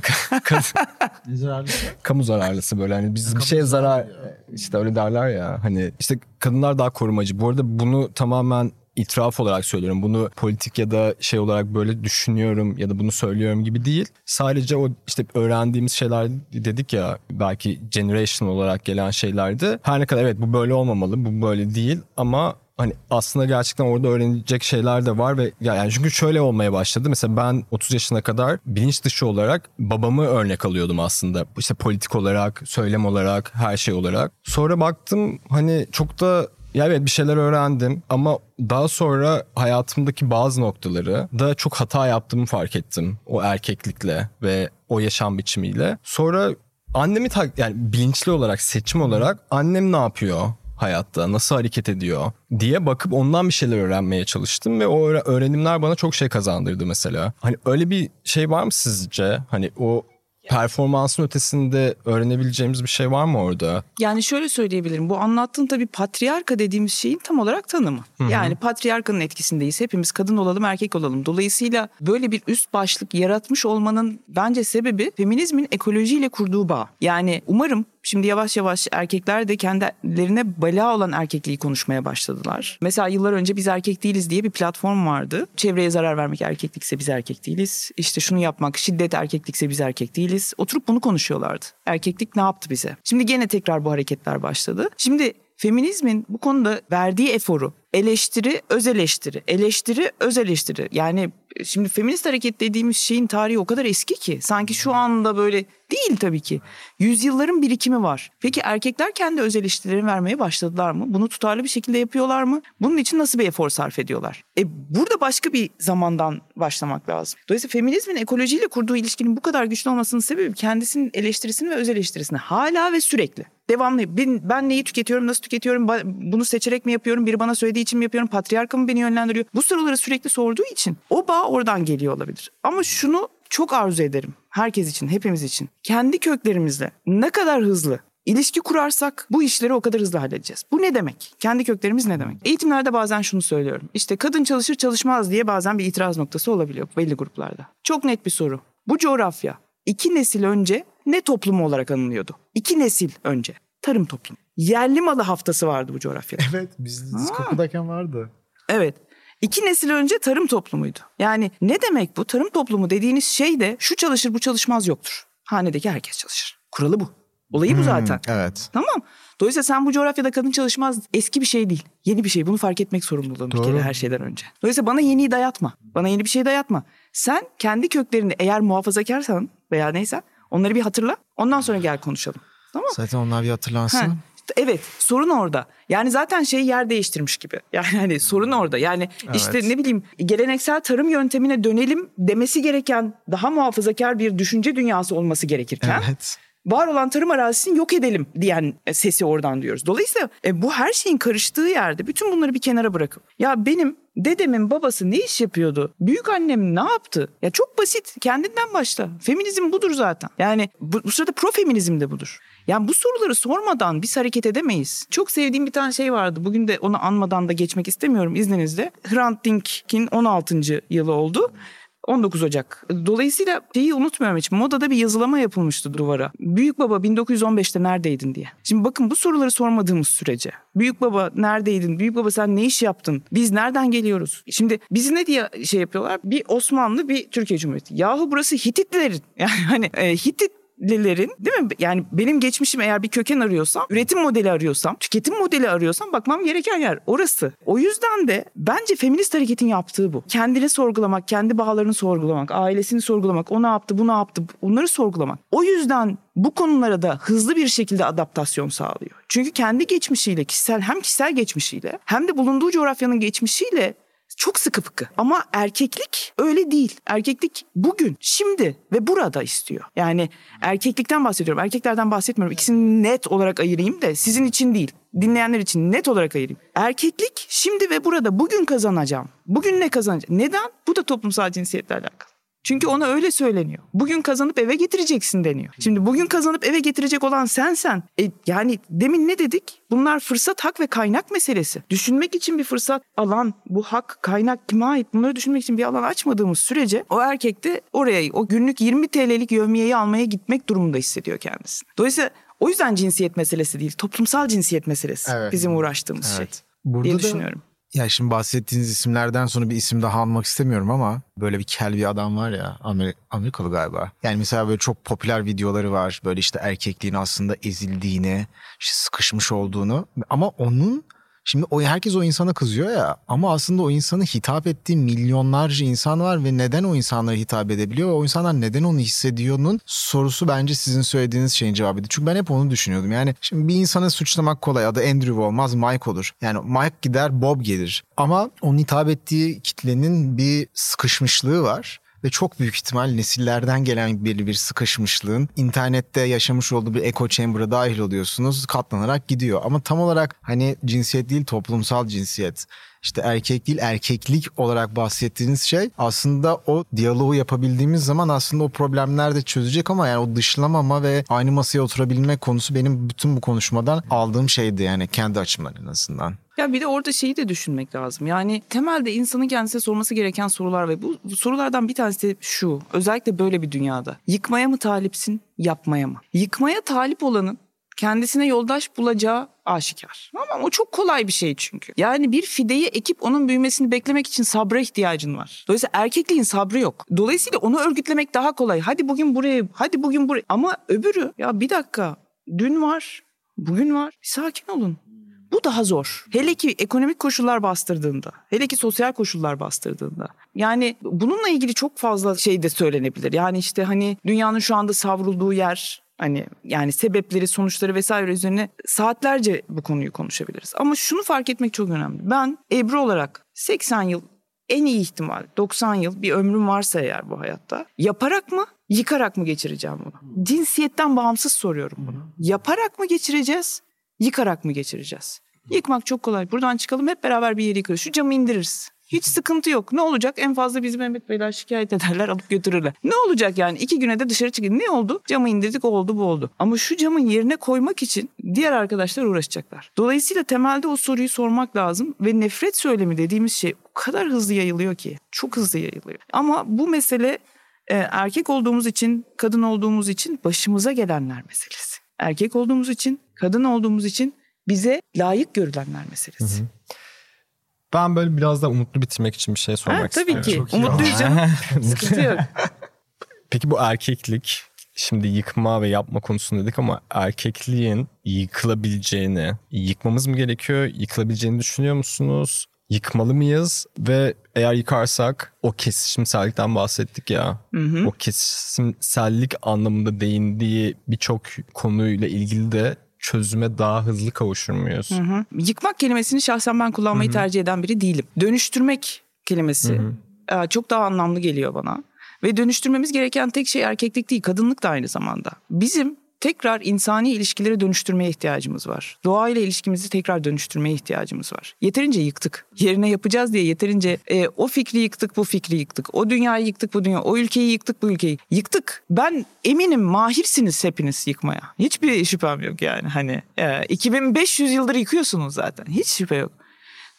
ne zararlısı? kamu zararlısı böyle hani biz bir şeye zarar işte öyle derler ya. Hani işte kadınlar daha korumacı. Bu arada bunu tamamen itiraf olarak söylüyorum. Bunu politik ya da şey olarak böyle düşünüyorum ya da bunu söylüyorum gibi değil. Sadece o işte öğrendiğimiz şeyler dedik ya belki generation olarak gelen şeylerdi. Her ne kadar evet bu böyle olmamalı, bu böyle değil ama hani aslında gerçekten orada öğrenecek şeyler de var ve yani çünkü şöyle olmaya başladı. Mesela ben 30 yaşına kadar bilinç dışı olarak babamı örnek alıyordum aslında. İşte politik olarak, söylem olarak, her şey olarak. Sonra baktım hani çok da ya evet bir şeyler öğrendim ama daha sonra hayatımdaki bazı noktaları da çok hata yaptığımı fark ettim. O erkeklikle ve o yaşam biçimiyle. Sonra annemi tak yani bilinçli olarak seçim olarak annem ne yapıyor? Hayatta nasıl hareket ediyor diye bakıp ondan bir şeyler öğrenmeye çalıştım ve o öğrenimler bana çok şey kazandırdı mesela. Hani öyle bir şey var mı sizce? Hani o performansın ötesinde öğrenebileceğimiz bir şey var mı orada? Yani şöyle söyleyebilirim. Bu anlattığın tabii patriarka dediğimiz şeyin tam olarak tanımı. Hı-hı. Yani patriarkanın etkisindeyiz. Hepimiz kadın olalım, erkek olalım. Dolayısıyla böyle bir üst başlık yaratmış olmanın bence sebebi feminizmin ekolojiyle kurduğu bağ. Yani umarım Şimdi yavaş yavaş erkekler de kendilerine bela olan erkekliği konuşmaya başladılar. Mesela yıllar önce biz erkek değiliz diye bir platform vardı. Çevreye zarar vermek erkeklikse biz erkek değiliz. İşte şunu yapmak şiddet erkeklikse biz erkek değiliz. Oturup bunu konuşuyorlardı. Erkeklik ne yaptı bize? Şimdi gene tekrar bu hareketler başladı. Şimdi feminizmin bu konuda verdiği eforu eleştiri, öz eleştiri, eleştiri, öz eleştiri. Yani şimdi feminist hareket dediğimiz şeyin tarihi o kadar eski ki sanki şu anda böyle değil tabii ki. Yüzyılların birikimi var. Peki erkekler kendi öz eleştirilerini vermeye başladılar mı? Bunu tutarlı bir şekilde yapıyorlar mı? Bunun için nasıl bir efor sarf ediyorlar? E burada başka bir zamandan başlamak lazım. Dolayısıyla feminizmin ekolojiyle kurduğu ilişkinin bu kadar güçlü olmasının sebebi kendisinin eleştirisini ve öz eleştirisini hala ve sürekli devamlı ben, ben neyi tüketiyorum, nasıl tüketiyorum, bunu seçerek mi yapıyorum, biri bana söylediği için mi yapıyorum, patriarka mı beni yönlendiriyor? Bu soruları sürekli sorduğu için o bağ oradan geliyor olabilir. Ama şunu çok arzu ederim herkes için, hepimiz için. Kendi köklerimizle ne kadar hızlı ilişki kurarsak bu işleri o kadar hızlı halledeceğiz. Bu ne demek? Kendi köklerimiz ne demek? Eğitimlerde bazen şunu söylüyorum. İşte kadın çalışır çalışmaz diye bazen bir itiraz noktası olabiliyor belli gruplarda. Çok net bir soru. Bu coğrafya iki nesil önce ne toplumu olarak anılıyordu? İki nesil önce. Tarım toplumu. Yerli malı haftası vardı bu coğrafyada. Evet biz, biz kapıdayken vardı. Evet. İki nesil önce tarım toplumuydu. Yani ne demek bu? Tarım toplumu dediğiniz şey de şu çalışır bu çalışmaz yoktur. Hanedeki herkes çalışır. Kuralı bu. Olayı bu hmm, zaten. Evet. Tamam. Dolayısıyla sen bu coğrafyada kadın çalışmaz eski bir şey değil. Yeni bir şey. Bunu fark etmek zorunduluğum bir kere her şeyden önce. Dolayısıyla bana yeniyi dayatma. Bana yeni bir şey dayatma. Sen kendi köklerini eğer muhafazakarsan veya neyse onları bir hatırla. Ondan sonra gel konuşalım. Tamam Zaten onlar bir hatırlansın. Ha. Evet sorun orada. Yani zaten şey yer değiştirmiş gibi. Yani hani sorun orada. Yani evet. işte ne bileyim geleneksel tarım yöntemine dönelim demesi gereken daha muhafazakar bir düşünce dünyası olması gerekirken evet var olan tarım arazisini yok edelim diyen sesi oradan duyuyoruz. Dolayısıyla e, bu her şeyin karıştığı yerde bütün bunları bir kenara bırakıp ya benim dedemin babası ne iş yapıyordu? Büyük annem ne yaptı? Ya çok basit. Kendinden başla. Feminizm budur zaten. Yani bu, bu sırada profeminizm de budur. Yani bu soruları sormadan biz hareket edemeyiz. Çok sevdiğim bir tane şey vardı. Bugün de onu anmadan da geçmek istemiyorum izninizle. Hrant Dink'in 16. yılı oldu. 19 Ocak. Dolayısıyla şeyi unutmuyorum hiç. Modada bir yazılama yapılmıştı duvara. Büyük baba 1915'te neredeydin diye. Şimdi bakın bu soruları sormadığımız sürece. Büyük baba neredeydin? Büyük baba sen ne iş yaptın? Biz nereden geliyoruz? Şimdi bizi ne diye şey yapıyorlar? Bir Osmanlı bir Türkiye Cumhuriyeti. Yahu burası Hititlerin. Yani hani e, Hitit lilerin değil mi? Yani benim geçmişim eğer bir köken arıyorsam, üretim modeli arıyorsam, tüketim modeli arıyorsam bakmam gereken yer orası. O yüzden de bence feminist hareketin yaptığı bu. Kendini sorgulamak, kendi bağlarını sorgulamak, ailesini sorgulamak, o ne yaptı, bu ne yaptı, onları sorgulamak. O yüzden bu konulara da hızlı bir şekilde adaptasyon sağlıyor. Çünkü kendi geçmişiyle, kişisel hem kişisel geçmişiyle hem de bulunduğu coğrafyanın geçmişiyle çok sıkı fıkı. Ama erkeklik öyle değil. Erkeklik bugün, şimdi ve burada istiyor. Yani erkeklikten bahsediyorum. Erkeklerden bahsetmiyorum. İkisini net olarak ayırayım da sizin için değil. Dinleyenler için net olarak ayırayım. Erkeklik şimdi ve burada bugün kazanacağım. Bugün ne kazanacağım? Neden? Bu da toplumsal cinsiyetle alakalı. Çünkü ona öyle söyleniyor. Bugün kazanıp eve getireceksin deniyor. Şimdi bugün kazanıp eve getirecek olan sensen. E, yani demin ne dedik? Bunlar fırsat, hak ve kaynak meselesi. Düşünmek için bir fırsat, alan, bu hak, kaynak kime ait? Bunları düşünmek için bir alan açmadığımız sürece o erkek de oraya o günlük 20 TL'lik yövmiyeyi almaya gitmek durumunda hissediyor kendisini. Dolayısıyla o yüzden cinsiyet meselesi değil, toplumsal cinsiyet meselesi Evet. bizim uğraştığımız şey Burada diye düşünüyorum. Ya şimdi bahsettiğiniz isimlerden sonra bir isim daha almak istemiyorum ama böyle bir kel bir adam var ya Amer- Amerikalı galiba. Yani mesela böyle çok popüler videoları var. Böyle işte erkekliğin aslında ezildiğini, işte sıkışmış olduğunu ama onun Şimdi o herkes o insana kızıyor ya ama aslında o insanı hitap ettiği milyonlarca insan var ve neden o insanlara hitap edebiliyor ve o insanlar neden onu hissediyor'nun sorusu bence sizin söylediğiniz şeyin cevabıydı. Çünkü ben hep onu düşünüyordum. Yani şimdi bir insanı suçlamak kolay. Adı Andrew olmaz Mike olur. Yani Mike gider Bob gelir. Ama onun hitap ettiği kitlenin bir sıkışmışlığı var ve çok büyük ihtimal nesillerden gelen belli bir sıkışmışlığın internette yaşamış olduğu bir echo chamber'a dahil oluyorsunuz katlanarak gidiyor. Ama tam olarak hani cinsiyet değil toplumsal cinsiyet işte erkek değil erkeklik olarak bahsettiğiniz şey aslında o diyaloğu yapabildiğimiz zaman aslında o problemler de çözecek ama yani o dışlamama ve aynı masaya oturabilmek konusu benim bütün bu konuşmadan aldığım şeydi yani kendi açımdan en azından. Ya bir de orada şeyi de düşünmek lazım. Yani temelde insanın kendisine sorması gereken sorular ve bu, bu sorulardan bir tanesi de şu. Özellikle böyle bir dünyada. Yıkmaya mı talipsin, yapmaya mı? Yıkmaya talip olanın kendisine yoldaş bulacağı aşikar. Ama o çok kolay bir şey çünkü. Yani bir fideyi ekip onun büyümesini beklemek için sabra ihtiyacın var. Dolayısıyla erkekliğin sabrı yok. Dolayısıyla onu örgütlemek daha kolay. Hadi bugün buraya, hadi bugün buraya. Ama öbürü ya bir dakika dün var, bugün var. Bir sakin olun. Bu daha zor. Hele ki ekonomik koşullar bastırdığında, hele ki sosyal koşullar bastırdığında. Yani bununla ilgili çok fazla şey de söylenebilir. Yani işte hani dünyanın şu anda savrulduğu yer Hani yani sebepleri, sonuçları vesaire üzerine saatlerce bu konuyu konuşabiliriz. Ama şunu fark etmek çok önemli. Ben Ebru olarak 80 yıl en iyi ihtimal 90 yıl bir ömrüm varsa eğer bu hayatta yaparak mı yıkarak mı geçireceğim bunu? Cinsiyetten bağımsız soruyorum bunu. Yaparak mı geçireceğiz, yıkarak mı geçireceğiz? Yıkmak çok kolay. Buradan çıkalım hep beraber bir yere yıkarız. Şu camı indiririz. Hiç sıkıntı yok. Ne olacak? En fazla bizi Mehmet Beyler şikayet ederler alıp götürürler. Ne olacak yani? İki güne de dışarı çıkın. Ne oldu? Camı indirdik oldu bu oldu. Ama şu camın yerine koymak için diğer arkadaşlar uğraşacaklar. Dolayısıyla temelde o soruyu sormak lazım. Ve nefret söylemi dediğimiz şey o kadar hızlı yayılıyor ki. Çok hızlı yayılıyor. Ama bu mesele e, erkek olduğumuz için, kadın olduğumuz için başımıza gelenler meselesi. Erkek olduğumuz için, kadın olduğumuz için bize layık görülenler meselesi. Ben böyle biraz da umutlu bitirmek için bir şey sormak Ha, tabii istiyorum. ki. Umutluyuz canım. Sıkıntı yok. Peki bu erkeklik şimdi yıkma ve yapma konusunu dedik ama erkekliğin yıkılabileceğini, yıkmamız mı gerekiyor? Yıkılabileceğini düşünüyor musunuz? Yıkmalı mıyız? Ve eğer yıkarsak o kesişimsellikten bahsettik ya. O kesişimsellik anlamında değindiği birçok konuyla ilgili de çözüme daha hızlı kavuşur muyuz? Hı hı. Yıkmak kelimesini şahsen ben kullanmayı tercih eden biri değilim. Dönüştürmek kelimesi e, çok daha anlamlı geliyor bana. Ve dönüştürmemiz gereken tek şey erkeklik değil, kadınlık da aynı zamanda. Bizim tekrar insani ilişkileri dönüştürmeye ihtiyacımız var. Doğayla ilişkimizi tekrar dönüştürmeye ihtiyacımız var. Yeterince yıktık. Yerine yapacağız diye yeterince e, o fikri yıktık, bu fikri yıktık. O dünyayı yıktık, bu dünya. O ülkeyi yıktık, bu ülkeyi. Yıktık. Ben eminim mahirsiniz hepiniz yıkmaya. Hiçbir şüphem yok yani. Hani e, 2500 yıldır yıkıyorsunuz zaten. Hiç şüphe yok.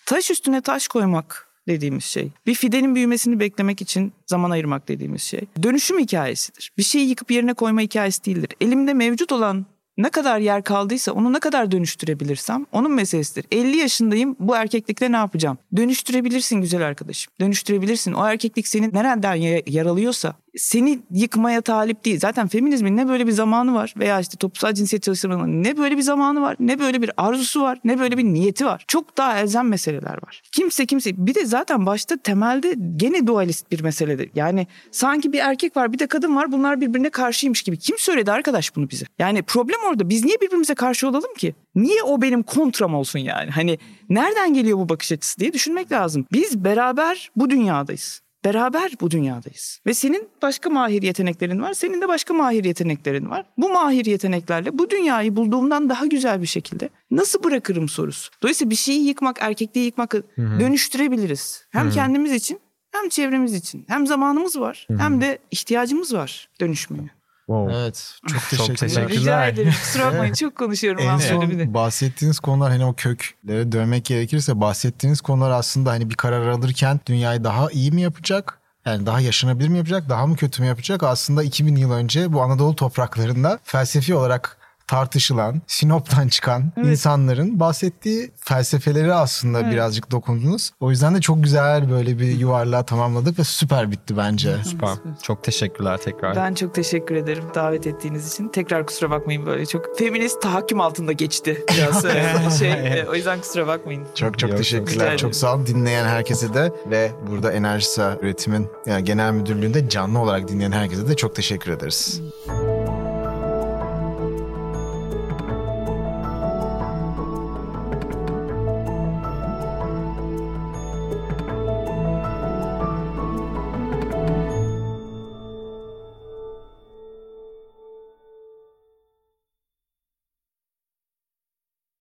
Taş üstüne taş koymak dediğimiz şey. Bir fidenin büyümesini beklemek için zaman ayırmak dediğimiz şey. Dönüşüm hikayesidir. Bir şeyi yıkıp yerine koyma hikayesi değildir. Elimde mevcut olan ne kadar yer kaldıysa onu ne kadar dönüştürebilirsem onun meselesidir. 50 yaşındayım bu erkeklikle ne yapacağım? Dönüştürebilirsin güzel arkadaşım. Dönüştürebilirsin. O erkeklik seni nereden ya- yaralıyorsa seni yıkmaya talip değil. Zaten feminizmin ne böyle bir zamanı var veya işte toplumsal cinsiyet çalışmalarının ne böyle bir zamanı var ne böyle bir arzusu var ne böyle bir niyeti var. Çok daha elzem meseleler var. Kimse kimse bir de zaten başta temelde gene dualist bir meseledir. Yani sanki bir erkek var bir de kadın var bunlar birbirine karşıymış gibi. Kim söyledi arkadaş bunu bize? Yani problem orada biz niye birbirimize karşı olalım ki? Niye o benim kontram olsun yani? Hani nereden geliyor bu bakış açısı diye düşünmek lazım. Biz beraber bu dünyadayız. Beraber bu dünyadayız. Ve senin başka mahir yeteneklerin var. Senin de başka mahir yeteneklerin var. Bu mahir yeteneklerle bu dünyayı bulduğumdan daha güzel bir şekilde nasıl bırakırım sorusu. Dolayısıyla bir şeyi yıkmak, erkekliği yıkmak dönüştürebiliriz. Hem kendimiz için Hem çevremiz için. Hem zamanımız var. Hem de ihtiyacımız var dönüşmeye. Wow. Evet. Çok Çok teşekkürler. teşekkürler. Rica ederim. Kusura bakmayın çok konuşuyorum En ben böyle bir de. son bahsettiğiniz konular hani o köklere dönmek gerekirse bahsettiğiniz konular aslında hani bir karar alırken dünyayı daha iyi mi yapacak? Yani daha yaşanabilir mi yapacak? Daha mı kötü mü yapacak? Aslında 2000 yıl önce bu Anadolu topraklarında felsefi olarak tartışılan, Sinop'tan çıkan Evet. insanların bahsettiği felsefeleri aslında birazcık dokundunuz. O yüzden de çok güzel böyle bir yuvarlağı tamamladık ve süper bitti bence. Süper. Çok teşekkürler tekrar. Ben çok teşekkür ederim davet ettiğiniz için. Tekrar kusura bakmayın böyle çok feminist tahakküm altında geçti biraz e, şey. e, O yüzden kusura bakmayın. Çok çok Yok, teşekkürler. ederim. Çok sağ olun dinleyen herkese de ve burada Enerjisa Üretim'in yani genel müdürlüğünde canlı olarak dinleyen herkese de çok teşekkür ederiz.